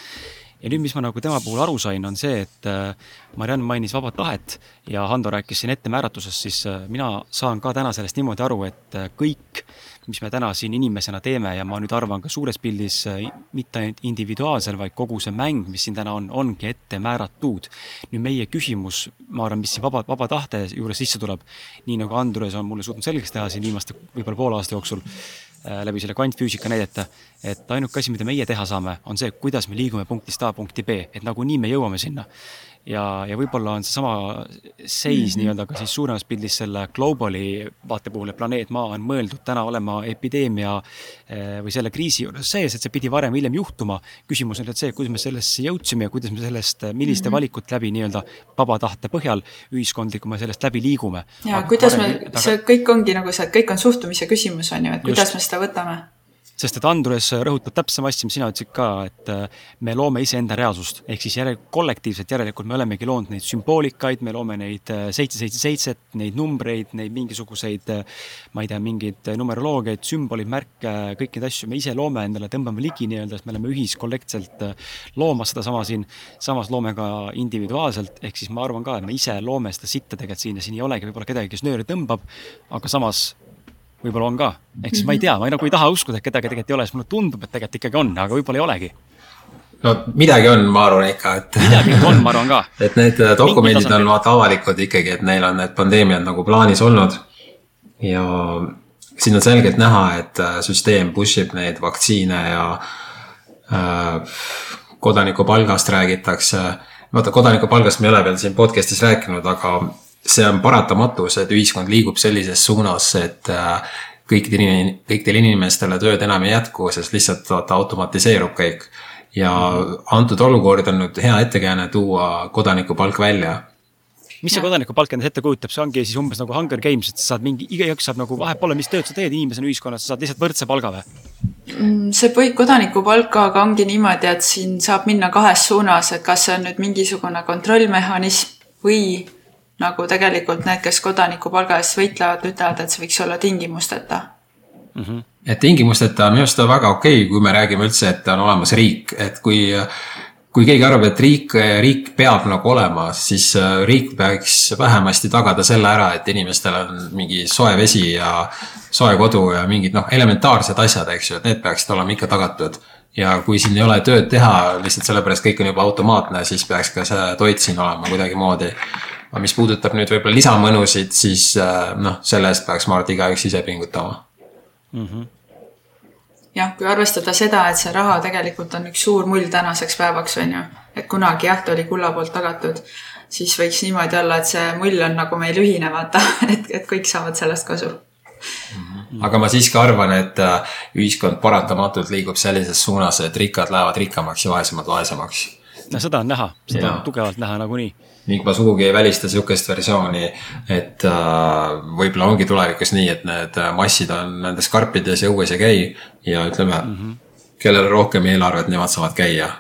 ja nüüd, mis ma nagu tema puhul aru sain, on see, et äh, Mariann mainis vaba tahet ja Hando rääkis siin ettemääratusest, siis äh, mina saan ka täna sellest niimoodi aru, et kõik, mis me täna siin inimesena teeme ja ma nüüd arvan ka suures pildis mitte ainult individuaalsel, vaid kogu see mäng, mis siin täna on, ongi ette määratud. nüüd meie küsimus, ma arvan, mis siin vaba, vaba tahte juures sisse tuleb, nii nagu Andres on mulle suutnud selgeks teha siin viimaste võib-olla poole aasta jooksul Äh, läbi selle kvantfüüsika näidete, et ainuke asi, mida meie teha saame, on see, kuidas me liigume punktist A punkti B, et nagunii me jõuame sinna ja, ja võib-olla on seesama seis -hmm. nii-öelda ka siis suuremas pildis selle globali vaate puhul, et planeet Maa on mõeldud täna olema epideemia eh, või selle kriisi juures sees, et see pidi varem või hiljem juhtuma. küsimus on nüüd see, kuidas me sellesse jõudsime ja kuidas me sellest, milliste mm -hmm. valikute läbi nii-öelda vaba tahte põhjal ühiskondliku me sellest läbi liigume. ja Aga kuidas varem, me, see kõik ongi nagu see, et kõik on suhtumise küsimus, on ju, et kuidas just. me seda võtame sest et Andres rõhutab täpsem asja, mis sina ütlesid ka, et äh, me loome iseenda reaalsust, ehk siis järel-, kollektiivselt järelikult me olemegi loonud neid sümboolikaid, me loome neid äh, seitse, seitse, seitset, neid numbreid, neid mingisuguseid, äh, ma ei tea, mingeid numeroloogiaid, sümboleid, märke, kõiki neid asju me ise loome endale, tõmbame ligi nii-öelda, sest me oleme ühiskollektiivselt loomas sedasama siin, samas loome ka individuaalselt, ehk siis ma arvan ka, et me ise loome seda sitta tegelikult siin ja siin ei olegi võib-olla kedagi, kes nööri tõmbab, aga samas võib-olla on ka. ehk siis ma ei tea, ma ei, nagu ei taha uskuda, et kedagi tegelikult ei ole, sest mulle tundub, et tegelikult ikkagi on, aga võib-olla ei olegi. no midagi on, ma arvan ikka, et. midagi on, ma arvan ka. et need äh, dokumendid on vaata avalikud ikkagi, et neil on need pandeemiad nagu plaanis olnud. ja siin on selgelt näha, et äh, süsteem push ib neid vaktsiine ja äh, kodanikupalgast räägitakse. vaata, kodanikupalgast me ei ole veel siin podcast'is rääkinud, aga see on paratamatus, et ühiskond liigub sellises suunas, et äh, kõikidel, kõikidel inimestele tööd enam ei jätku, sest lihtsalt vaata automatiseerub kõik. ja antud olukord on nüüd hea ettekääne tuua kodanikupalk välja mis see kodanikupalk endast ette kujutab, see ongi siis umbes nagu Hunger Games, et sa saad mingi, igaüks saab nagu vahet pole, mis tööd sa teed inimesena ühiskonnas, sa saad lihtsalt võrdse palga või? Mm, see põhi kodanikupalkaga ongi niimoodi, et siin saab minna kahes suunas, et kas see on nüüd mingisugune kontrollmehhanism või nagu tegelikult need, kes kodanikupalga eest võitlevad, ütlevad, et see võiks olla tingimusteta mm. -hmm. et tingimusteta on minu arust väga okei okay,, kui me räägime üldse, et on olemas riik, et kui kui keegi arvab, et riik, riik peab nagu olema, siis äh, riik peaks vähemasti tagada selle ära, et inimestel on mingi soe vesi ja soe kodu ja mingid noh, elementaarsed asjad, eks ju, et need peaksid olema ikka tagatud. ja kui siin ei ole tööd teha lihtsalt sellepärast kõik on juba automaatne, siis peaks ka see toit siin olema kuidagimoodi aga mis puudutab nüüd võib-olla lisamõnusid, siis äh, noh, selle eest peaks, ma arvan, et igaüks ise pingutama mm. -hmm jah, kui arvestada seda, et see raha tegelikult on üks suur mull tänaseks päevaks, on ju, et kunagi jah, ta oli kulla poolt tagatud, siis võiks niimoodi olla, et see mull on nagu meil ühine, vaata, et, et kõik saavad sellest kasu. -hmm. aga ma siiski arvan, et äh, ühiskond paratamatult liigub sellises suunas, et rikkad lähevad rikkamaks ja vaesemad vaesemaks. No seda on näha, seda ja. on tugevalt näha nagunii ning ma sugugi ei välista sihukest versiooni, et äh, võib-olla ongi tulevikus nii, et need massid on nendes karpides ja õues ei käi ja ütleme mm, -hmm. kellel rohkem eelarvet, nemad saavad käia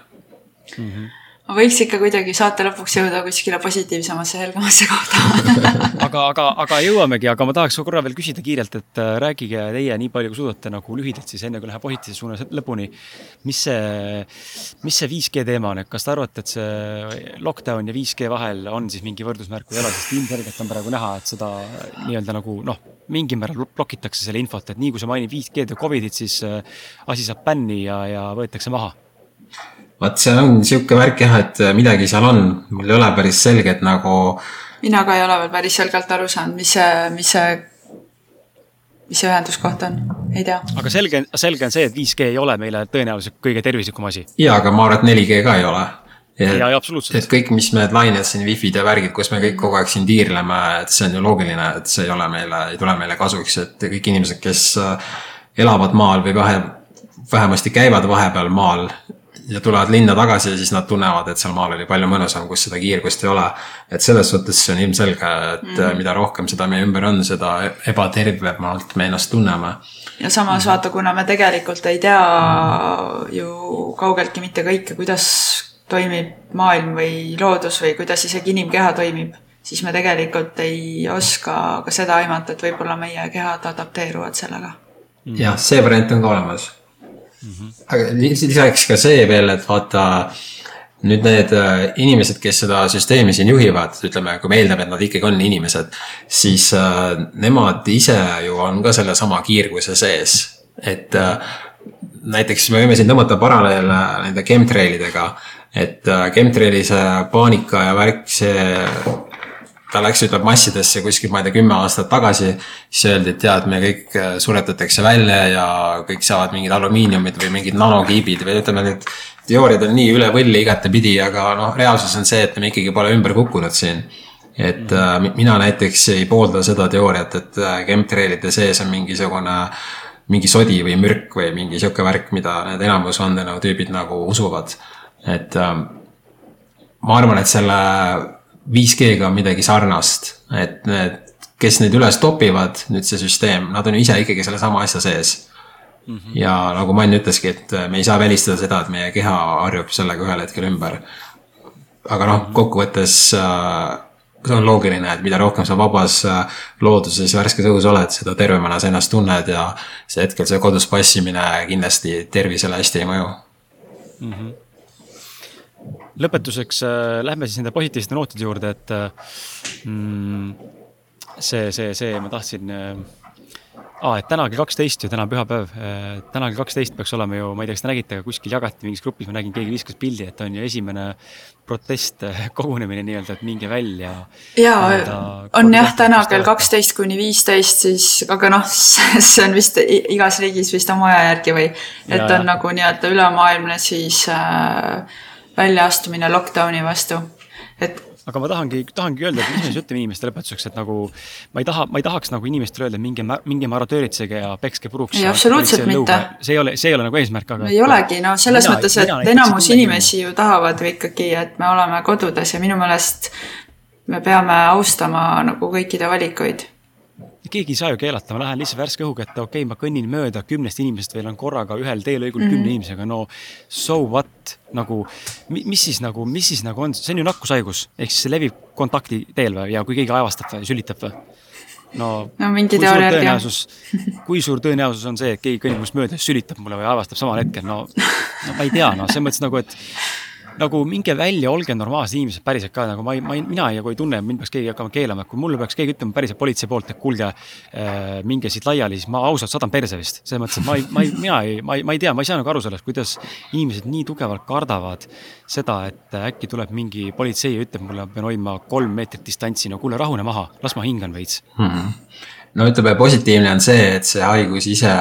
mm. -hmm võiks ikka kuidagi saate lõpuks jõuda kuskile positiivsemasse, helgemasse kohta. Aga, aga, aga jõuamegi, aga ma tahaks korra veel küsida kiirelt, et äh, rääkige teie nii palju, kui suudate nagu lühidalt siis enne kui läheb positiivses suunas lõpuni. mis see, mis see 5G teema on, et kas te arvate, et see lockdown ja 5G vahel on siis mingi võrdusmärk või ei ole, sest ilmselgelt on praegu näha, et seda nii-öelda nagu noh, mingil määral blokitakse selle infot, et nii kui sa mainid 5G-d ja Covidit, siis äh, asi saab bänni ja, ja võetakse maha vot see on sihuke värk jah, et midagi seal on, mul ei ole päris selge, et nagu. mina ka ei ole veel päris selgelt aru saanud, mis see, mis see, mis see ühenduskoht on, ei tea. aga selge, selge on see, et 5G ei ole meile tõenäoliselt kõige tervislikum asi. ja, aga ma arvan, et 4G ka ei ole. ja, ja absoluutselt. et kõik, mis need lained siin, wifi'd ja värgid, kus me kõik kogu aeg siin tiirleme, et see on ju loogiline, et see ei ole meile, ei tule meile kasuks, et kõik inimesed, kes äh, elavad maal või vähe, vähemasti käivad vahepeal maal ja tulevad linna tagasi ja siis nad tunnevad, et seal maal oli palju mõnusam, kus seda kiirgust ei ole. et selles suhtes see on ilmselge, et mm -hmm. mida rohkem seda meie ümber on, seda ebatervemalt me ennast tunneme. ja samas mm -hmm. vaata, kuna me tegelikult ei tea ju kaugeltki mitte kõike, kuidas toimib maailm või loodus või kuidas isegi inimkeha toimib, siis me tegelikult ei oska ka seda aimata, et võib-olla meie kehad adapteeruvad sellega. jah, see variant on ka olemas mm. -hmm. Aga lisaks ka see veel, et vaata nüüd need äh, inimesed, kes seda süsteemi siin juhivad, ütleme, kui me eeldame, et nad ikkagi on inimesed, siis äh, nemad ise ju on ka sellesama kiirguse sees, et äh, näiteks me võime siin tõmmata paralleele nende chemtrailidega, et chemtraili see paanika ja värk, see ta läks, ütleb massidesse kuskil, ma ei tea, kümme aastat tagasi. siis öeldi, et tead, me kõik äh, suretatakse välja ja kõik saavad mingid alumiiniumid või mingid nanokiibid või ütleme, need teooriad on nii üle võlli igatepidi, aga noh, reaalsus on see, et me ikkagi pole ümber kukkunud siin. et äh, mina näiteks ei poolda seda teooriat, et äh, chemtrailide sees on mingisugune mingi sodi või mürk või mingi sihuke värk, mida need enamus vandenõutüübid nagu usuvad. et äh, ma arvan, et selle 5G-ga on midagi sarnast, et need, kes neid üles topivad, nüüd see süsteem, nad on ju ise ikkagi sellesama asja sees Mm -hmm. ja nagu Mann ütleski, et me ei saa välistada seda, et meie keha harjub sellega ühel hetkel ümber. aga noh, kokkuvõttes äh, see on loogiline, et mida rohkem sa vabas äh, looduses, värskes õhus oled, seda tervemana sa ennast tunned ja see hetkel see kodus passimine kindlasti tervisele hästi ei mõju mm. -hmm lõpetuseks äh, lähme siis nende positiivsete nootide juurde, et äh, mm, see, see, see, ma tahtsin äh, aa, et täna kell kaksteist ju, täna pühapäev. Äh, täna kell kaksteist peaks olema ju, ma ei tea, kas te nägite, aga kuskil jagati mingis grupis, ma nägin, keegi viskas pildi, et on ju esimene protest, äh, kogunemine nii-öelda, et minge välja. ja on jah, täna kell kaksteist kuni viisteist, siis, aga noh, see on vist igas riigis vist oma aja järgi või, et ja, on nagu nii-öelda ülemaailmne siis äh, väljaastumine lockdown'i vastu. et aga ma tahangi, tahangi öelda, et mis me siis ütleme inimestele lõpetuseks, et nagu ma ei taha, ma ei tahaks nagu inimestele öelda, minge, minge maratööritsege ja pekske puruks. ei, absoluutselt mitte. see ei ole, see ei ole nagu eesmärk, aga. ei olegi, no selles mina, mõttes, et enamus inimesi ju tahavad ju ikkagi, et me oleme kodudes ja minu meelest me peame austama nagu kõikide valikuid keegi ei saa ju keelata, ma lähen lihtsalt värske õhuga, et okei okay,, ma kõnnin mööda kümnest inimesest, veel on korraga ühel teelõigul mm -hmm. kümne inimesega, no so what, nagu mis siis nagu, mis siis nagu on, see on ju nakkushaigus, ehk siis see levib kontakti teel või, ja kui keegi aevastab või sülitab või? no, no mingi teooria järgi jah. kui suur tõenäosus on see, et keegi kõnnib minust mööda sülitab mulle või aevastab samal hetkel, no, no ma ei tea, noh, selles mõttes nagu, et nagu minge välja, olge normaalsed inimesed päriselt ka nagu ma ei, ma ei, mina nagu ei tunne, mind peaks keegi hakkama keelama, et kui mulle peaks keegi ütlema päriselt politsei poolt, et kuulge äh,, minge siit laiali, siis ma ausalt sadan perse vist. selles mõttes, et ma ei, ma ei, mina ei, ma ei, ma ei tea, ma ei saa nagu aru sellest, kuidas inimesed nii tugevalt kardavad seda, et äkki tuleb mingi politsei ja ütleb mulle, ma pean hoidma kolm meetrit distantsi, no kuule, rahune maha, las ma hingan veits mm. -hmm no ütleme, positiivne on see, et see haigus ise,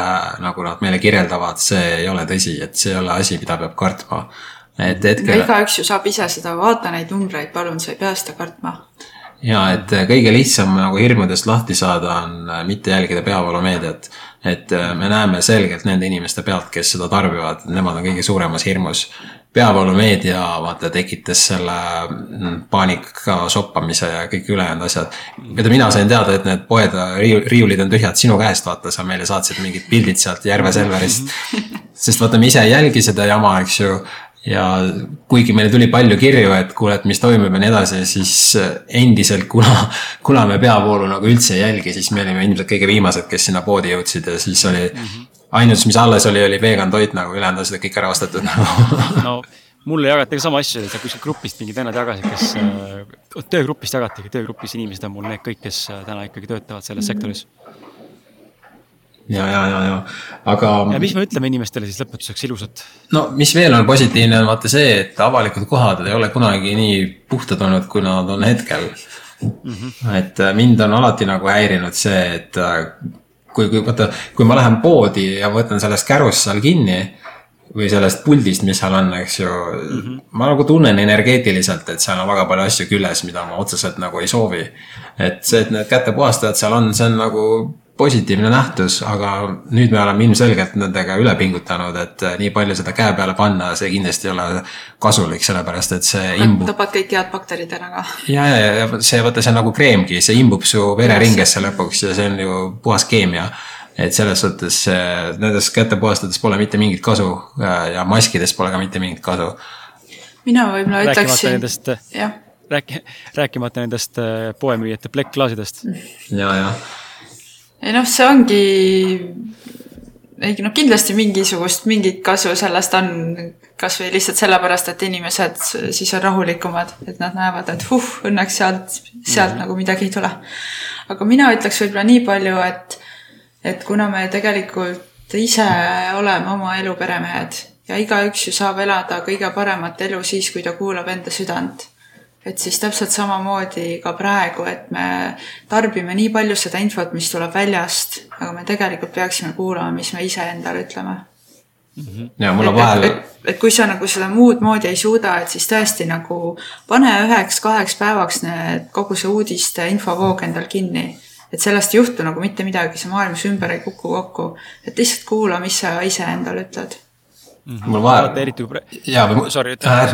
nagu nad meile kirjeldavad, see ei ole tõsi, et see ei ole asi, mida peab kartma et hetkel. igaüks ju saab ise seda, vaata neid numbreid, palun, sa ei pea seda kartma. ja et äh, kõige lihtsam nagu hirmudest lahti saada on äh, mitte jälgida peavoolumeediat. et äh, me näeme selgelt nende inimeste pealt, kes seda tarbivad, nemad on kõige suuremas hirmus. peavoolumeedia vaata tekitas selle mm, paanika soppamise ja kõik ülejäänud asjad. mida mina sain teada, et need poed, riiulid on tühjad sinu käest, vaata sa meile saatsid mingid pildid sealt Järve Selverist. sest vaata, me ise ei jälgi seda jama, eks ju ja kuigi meile tuli palju kirju, et kuule, et mis toimub ja nii edasi, siis endiselt, kuna, kuna me peavoolu nagu üldse ei jälgi, siis me olime ilmselt kõige viimased, kes sinna poodi jõudsid ja siis oli mm. -hmm. ainus, mis alles oli, oli vegan toit nagu, ülejäänud asjad kõik ära ostetud no mulle jagati ka sama asju, et kuskilt grupist mingid vennad jagasid, kes äh,, töögrupist jagatigi, töögrupis inimesed on mul need kõik, kes äh, täna ikkagi töötavad selles mm -hmm. Ja, ja, ja, ja, aga. ja mis me ütleme inimestele siis lõpetuseks ilusat? no mis veel on positiivne, on vaata see, et avalikud kohad ei ole kunagi nii puhtad olnud, kui nad on hetkel mm. -hmm. et äh, mind on alati nagu häirinud see, et äh, kui, kui vaata, kui ma lähen poodi ja võtan sellest kärust seal kinni või sellest puldist, mis seal on, eks ju mm. -hmm. ma nagu tunnen energeetiliselt, et seal on väga palju asju küljes, mida ma otseselt nagu ei soovi. et see, et need kätepuhastajad seal on, see on nagu positiivne nähtus, aga nüüd me oleme ilmselgelt nendega üle pingutanud, et nii palju seda käe peale panna, see kindlasti ei ole kasulik, sellepärast et see imbub. tapad kõik head bakterid ära ka. ja, ja, ja see vaata, see on nagu kreemgi, see imbub su vereringesse lõpuks ja see on ju puhas keemia. et selles suhtes nendest kätepuhastades pole mitte mingit kasu ja maskidest pole ka mitte mingit kasu. mina võib-olla ütleksin. jah rääki-, rääkimata nendest äh, poemüüjate plekkklaasidest. ja, jah ei noh, see ongi ei no kindlasti mingisugust, mingit kasu sellest on, kasvõi lihtsalt sellepärast, et inimesed siis on rahulikumad, et nad näevad, et huh, õnneks sealt, sealt mm -hmm. nagu midagi ei tule. aga mina ütleks võib-olla nii palju, et, et kuna me tegelikult ise oleme oma elu peremehed ja igaüks ju saab elada kõige paremat elu siis, kui ta kuulab enda südant et siis täpselt samamoodi ka praegu, et me tarbime nii palju seda infot, mis tuleb väljast, aga me tegelikult peaksime kuulama, mis me iseendale ütleme mm. -hmm. ja mul on vahel. et, kui sa nagu seda muud moodi ei suuda, et siis tõesti nagu pane üheks-kaheks päevaks need, kogu see uudiste infovoog endal kinni. et sellest ei juhtu nagu mitte midagi, see maailmas ümber ei kuku kokku. et lihtsalt kuula, mis sa iseendale ütled. Mul vahel. eriti kui. jaa, või. Sorry, ütle äh,.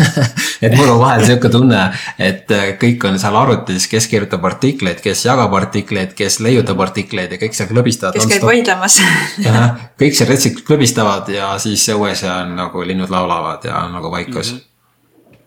et mul on vahel sihuke tunne, et äh, kõik on seal arvutis, kes kirjutab artikleid, kes jagab artikleid, kes leiutab artikleid ja kõik seal klõbistavad. kes käib vaidlemas kõik seal retsikult klõbistavad ja siis õues on nagu linnud laulavad ja on nagu vaikus mm. -hmm.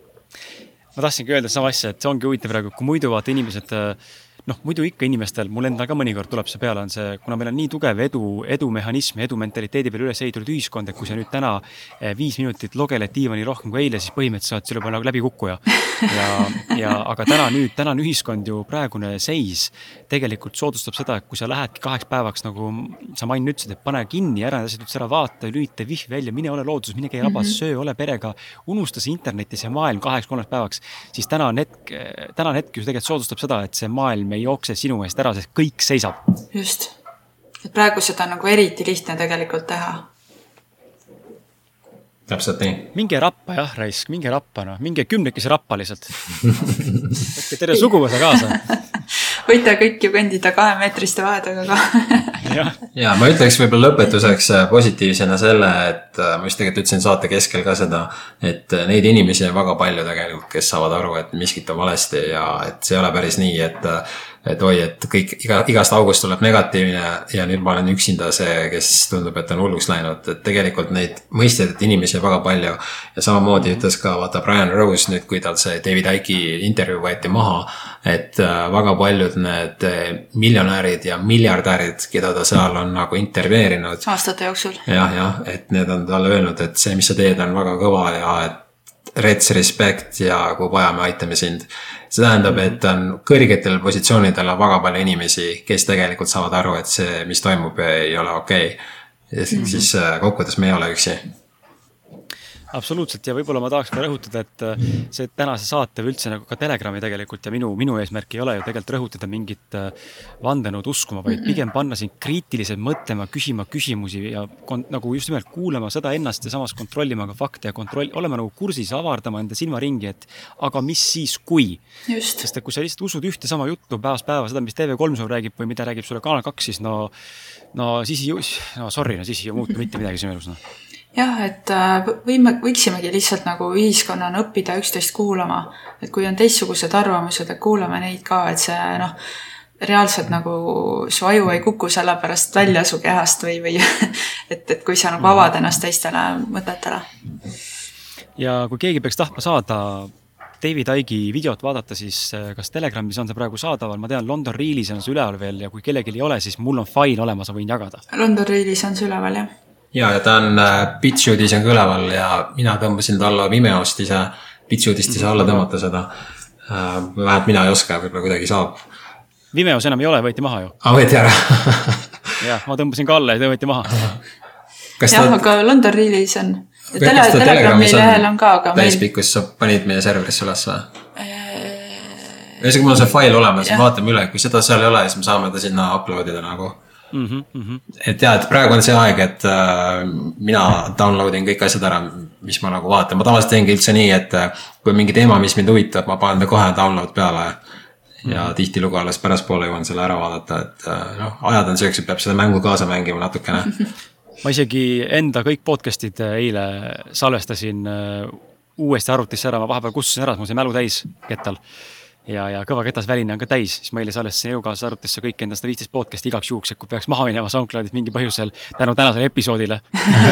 ma tahtsingi öelda sama asja, et see ongi huvitav praegu, kui muidu vaata inimesed äh, noh, muidu ikka inimestel, mul endal ka mõnikord tuleb see peale, on see, kuna meil on nii tugev edu, edumehhanism ja edumentaliteedi peale üles ehitatud ühiskond, et kui sa nüüd täna eh, viis minutit logeled diivani rohkem kui eile, siis põhimõtteliselt oled sa juba nagu läbikukkuja. ja, ja aga täna nüüd, tänane ühiskond ju praegune seis tegelikult soodustab seda, et kui sa lähedki kaheks päevaks, nagu sa Main ütlesid, et pane kinni ära need asjad üldse ära, vaata, lülita wifi välja, mine ole looduses, mine käi rabas mm, -hmm. söö, ole perega, unusta see internet ja see maailm kaheks-kolmeks päevaks, siis täna on hetk, tänane hetk ju tegelikult soodustab seda, et see maailm ei jookse sinu eest ära, sest kõik seisab. just, et praegu seda on nagu eriti lihtne tegelikult teha. Täpselt nii. minge rappa jah, raisk, minge rappa noh, minge kümnekesi rappa lihtsalt. Võtke terve suguvõsa kaasa. Võite kõik ju kõndida kahemeetriste vahedega ka. Ja, ja ma ütleks võib-olla lõpetuseks äh, positiivsena selle, et äh, ma just tegelikult ütlesin saate keskel ka seda, et äh, neid inimesi on väga palju tegelikult, kes saavad aru, et miskit on valesti ja et see ei ole päris nii, et et oi, et kõik iga, igast august tuleb negatiivne ja nüüd ma olen üksinda see, kes tundub, et on hulluks läinud, et tegelikult neid mõistetud inimesi on väga palju. ja samamoodi ütles ka vaata Brian Rose nüüd, kui tal see David Icke'i intervjuu võeti maha. et äh, väga paljud need äh, miljonärid ja miljardärid, keda ta seal on nagu intervjueerinud. aastate jooksul. jah, jah, et need on talle öelnud, et see, mis sa teed, on väga kõva ja et rets respect ja kui vaja, me aitame sind. see tähendab, et on kõrgetel positsioonidel on väga palju inimesi, kes tegelikult saavad aru, et see, mis toimub, ei ole okei okay.. ja siis, mm -hmm. kokkuvõttes me ei ole üksi absoluutselt. Ja võib-olla ma tahaks ka rõhutada, et äh, see tänase saate või üldse nagu ka Telegrami tegelikult ja minu, minu eesmärk ei ole ju tegelikult rõhutada mingit äh, vandenõud uskuma, vaid pigem panna sind kriitiliselt mõtlema, küsima küsimusi ja nagu just nimelt kuulama seda ennast ja samas kontrollima ka fakte ja kontroll, olema nagu kursis, avardama enda silmaringi, et aga mis siis, kui. sest et kui sa lihtsalt usud ühte sama juttu päevast päeva, seda, mis TV3 sulle räägib või mida räägib sulle Kanal kaks, siis no, no siis ei, no sorry, no siis ei muutu mitte midagi sinu elus, noh jah, et äh, võime, võiksimegi lihtsalt nagu ühiskonnana õppida üksteist kuulama. et kui on teistsugused arvamused, et kuulame neid ka, et see noh, reaalselt nagu su aju ei kuku sellepärast välja su kehast või, või et, et kui sa nagu avad ennast teistele mõtetele. ja kui keegi peaks tahtma saada David Icke'i videot vaadata, siis äh, kas Telegramis on see praegu saadaval, ma tean, London Reelis on see üleval veel ja kui kellelgi ei ole, siis mul on fail olemas, ma võin jagada. London Reelis on see üleval, jah ja, ja ta on äh, BitChute'is on ka üleval ja mina tõmbasin ta alla Vimeost ise, BitChute'ist ei saa alla tõmmata seda äh,. vähemalt mina ei oska, võib-olla kuidagi saab. Vimeos enam ei ole, võeti maha ju. aa, võeti ära jah, ma tõmbasin ka alla ja ta võeti maha. jah aga London Reelis on. Tele, Telegrami lehel on ka, aga meil. täispikkus, sa panid meie serverisse üles või? ühesõnaga, mul on see fail olemas, vaatame üle, kui seda seal ei ole, siis me saame ta sinna upload ida nagu mm. -hmm, mm -hmm. et ja, et praegu on see aeg, et äh, mina download in kõik asjad ära, mis ma nagu vaatan, ma tavaliselt teengi üldse nii, et äh, kui on mingi teema, mis mind huvitab, ma panen ta kohe download peale. ja mm -hmm. tihtilugu alles pärastpoole jõuan selle ära vaadata, et äh, noh, ajad on siuksed, peab seda mängu kaasa mängima natukene ma isegi enda kõik podcast'id äh, eile salvestasin uuesti arvutisse ära, ma vahepeal kustutasin ära, sest mul sai mälu täis kettal ja, ja Kõva ketas väline on ka täis, siis ma eile salvestasin elukaaslase arvutisse kõik enda sada viisteist podcast'i igaks juhuks, et kui peaks maha minema SoundCloudis mingi põhjusel tänu tänasele episoodile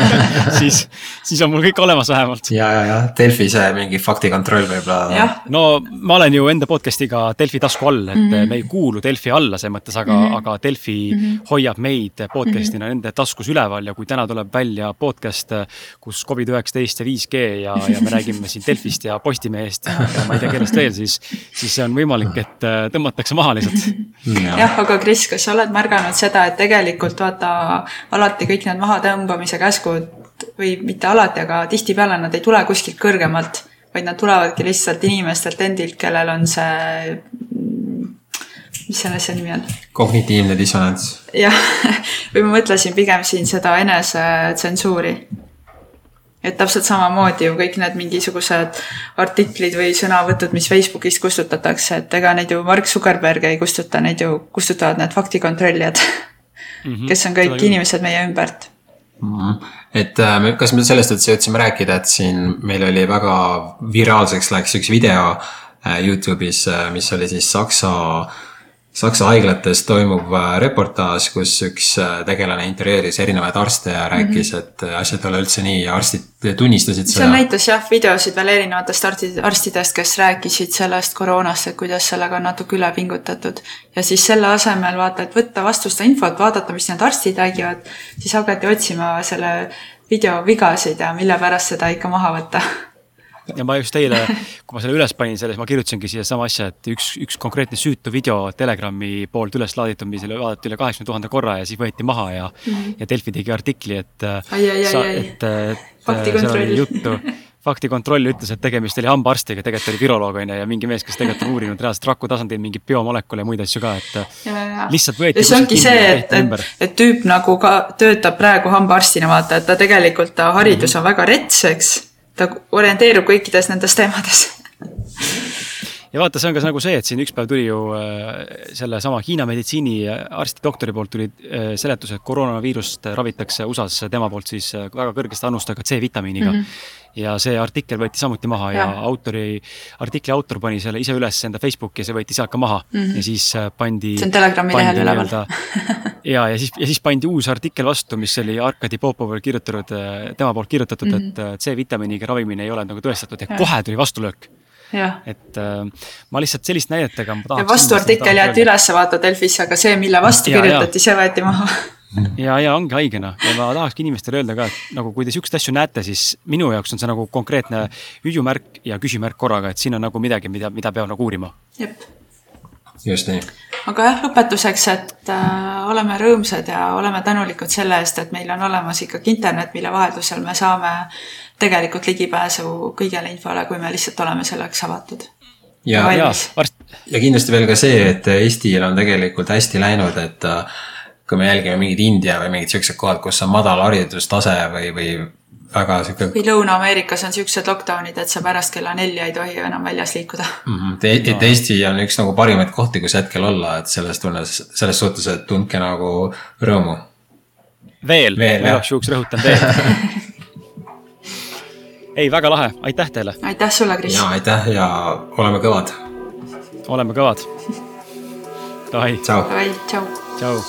siis, siis on mul kõik olemas vähemalt. ja, ja, ja Delfi see mingi faktikontroll võib-olla. no ma olen ju enda podcast'iga Delfi tasku all, et mm -hmm. me ei kuulu Delfi alla selles mõttes, aga mm, -hmm. aga Delfi mm -hmm. hoiab meid podcast'ina mm -hmm. nende taskus üleval ja kui täna tuleb välja podcast, kus Covid üheksateist ja 5G ja, ja me räägime siin Delfist ja Postimehest ja, ja ma ei tea, kellest veel, siis, siis see on võimalik, et äh, tõmmatakse maha lihtsalt. jah, aga Kris, kas sa oled märganud seda, et tegelikult vaata alati kõik need mahatõmbamise käskud või mitte alati, aga tihtipeale nad ei tule kuskilt kõrgemalt, vaid nad tulevadki lihtsalt inimestelt endilt, kellel on see mis selle asja nimi on? kognitiivne dissonants. jah, või ma mõtlesin pigem siin seda enesetsensuuri et täpselt samamoodi ju kõik need mingisugused artiklid või sõnavõtud, mis Facebookist kustutatakse, et ega neid ju Mark Zuckerberg ei kustuta, neid ju kustutavad need faktikontrollijad mm, -hmm, kes on kõik inimesed meie ümbert mm. -hmm. et äh, kas me sellest üldse jõudsime rääkida, et siin meil oli väga viraalseks läks üks video äh, Youtube'is, äh, mis oli siis Saksa äh, Saksa haiglates toimub äh, reportaaž, kus üks äh, tegelane intervjueeris erinevaid arste ja rääkis mm, -hmm. et äh, asjad ei ole üldse nii ja arstid tunnistasid seda. seal näitas jah videosid veel erinevatest arstidest, kes rääkisid sellest koroonast, et kuidas sellega on natuke üle pingutatud. ja siis selle asemel vaata, et võtta vastu seda infot, vaadata, mis need arstid räägivad, siis hakati otsima selle video vigasid ja mille pärast seda ikka maha võtta ja ma just eile, kui ma selle üles panin, selles ma kirjutasingi siia sama asja, et üks, üks konkreetne süütu video Telegrami poolt üles laaditud, mis vaadati üle kaheksakümne tuhande korra ja siis võeti maha ja mm, -hmm. ja Delfi tegi artikli, et. et, et seal oli juttu faktikontroll ütles, et tegemist oli hambaarstiga, tegelikult oli viroloog on ju ja mingi mees, kes tegelikult on uurinud reaalselt raku tasandil mingeid biomolekule ja muid asju ka, et lihtsalt võeti. see ongi see, et, et, et tüüp nagu ka töötab praegu hambaarstina, vaata, et ta tegelikult, ta haridus mm -hmm. on väga rets, eks ta orienteerub kõikides nendes teemades ja vaata, see on ka nagu see, et siin üks päev tuli ju äh, sellesama Hiina meditsiiniarsti doktori poolt tuli äh, seletus, et koroonaviirust ravitakse USA-s tema poolt siis äh, väga kõrgeste annustega C-vitamiiniga mm. -hmm ja see artikkel võeti samuti maha ja, ja autori, artikli autor pani selle ise üles enda Facebooki ja see võeti sealt ka maha mm -hmm. ja siis pandi. see on Telegrami lehel üleval ja, ja siis, ja siis pandi uus artikkel vastu, mis oli Arkadi Popovil kirjutatud, tema poolt kirjutatud mm, -hmm. et C-vitamiiniga ravimine ei ole nagu tõestatud ja, ja. kohe tuli vastulöök et äh, ma lihtsalt sellist näidetega. ja vastuartikkel jäeti ülesse, vaata Delfisse, aga see, mille vastu ja, kirjutati, see võeti maha ja, ja ongi haigena ja ma tahakski inimestele öelda ka, et nagu kui te siukseid asju näete, siis minu jaoks on see nagu konkreetne hüüumärk ja küsimärk korraga, et siin on nagu midagi, mida, mida peab nagu uurima. just nii. aga jah, lõpetuseks, et äh, oleme rõõmsad ja oleme tänulikud selle eest, et meil on olemas ikkagi internet, mille vaheldusel me saame tegelikult ligipääsu kõigele infole, kui me lihtsalt oleme selleks avatud. ja, ja, ja kindlasti veel ka see, et Eestil on tegelikult hästi läinud, et äh, kui me jälgime mingeid India või mingid siuksed kohad, kus on madal haridustase või, või väga sihuke. või Lõuna-Ameerikas on siuksed lockdown'id, et sa pärast kella nelja ei tohi enam väljas liikuda mm. -hmm. et, et Eesti on üks nagu parimaid kohti, kus hetkel olla, et selles tunnes, selles suhtes, et tundke nagu rõõmu. veel, veel, igaks juhuks rõhutan veel ei, väga lahe, aitäh teile. aitäh sulle, Kris. ja aitäh ja oleme kõvad. oleme kõvad. Davai. tšau. Davai, tšau. Tšau.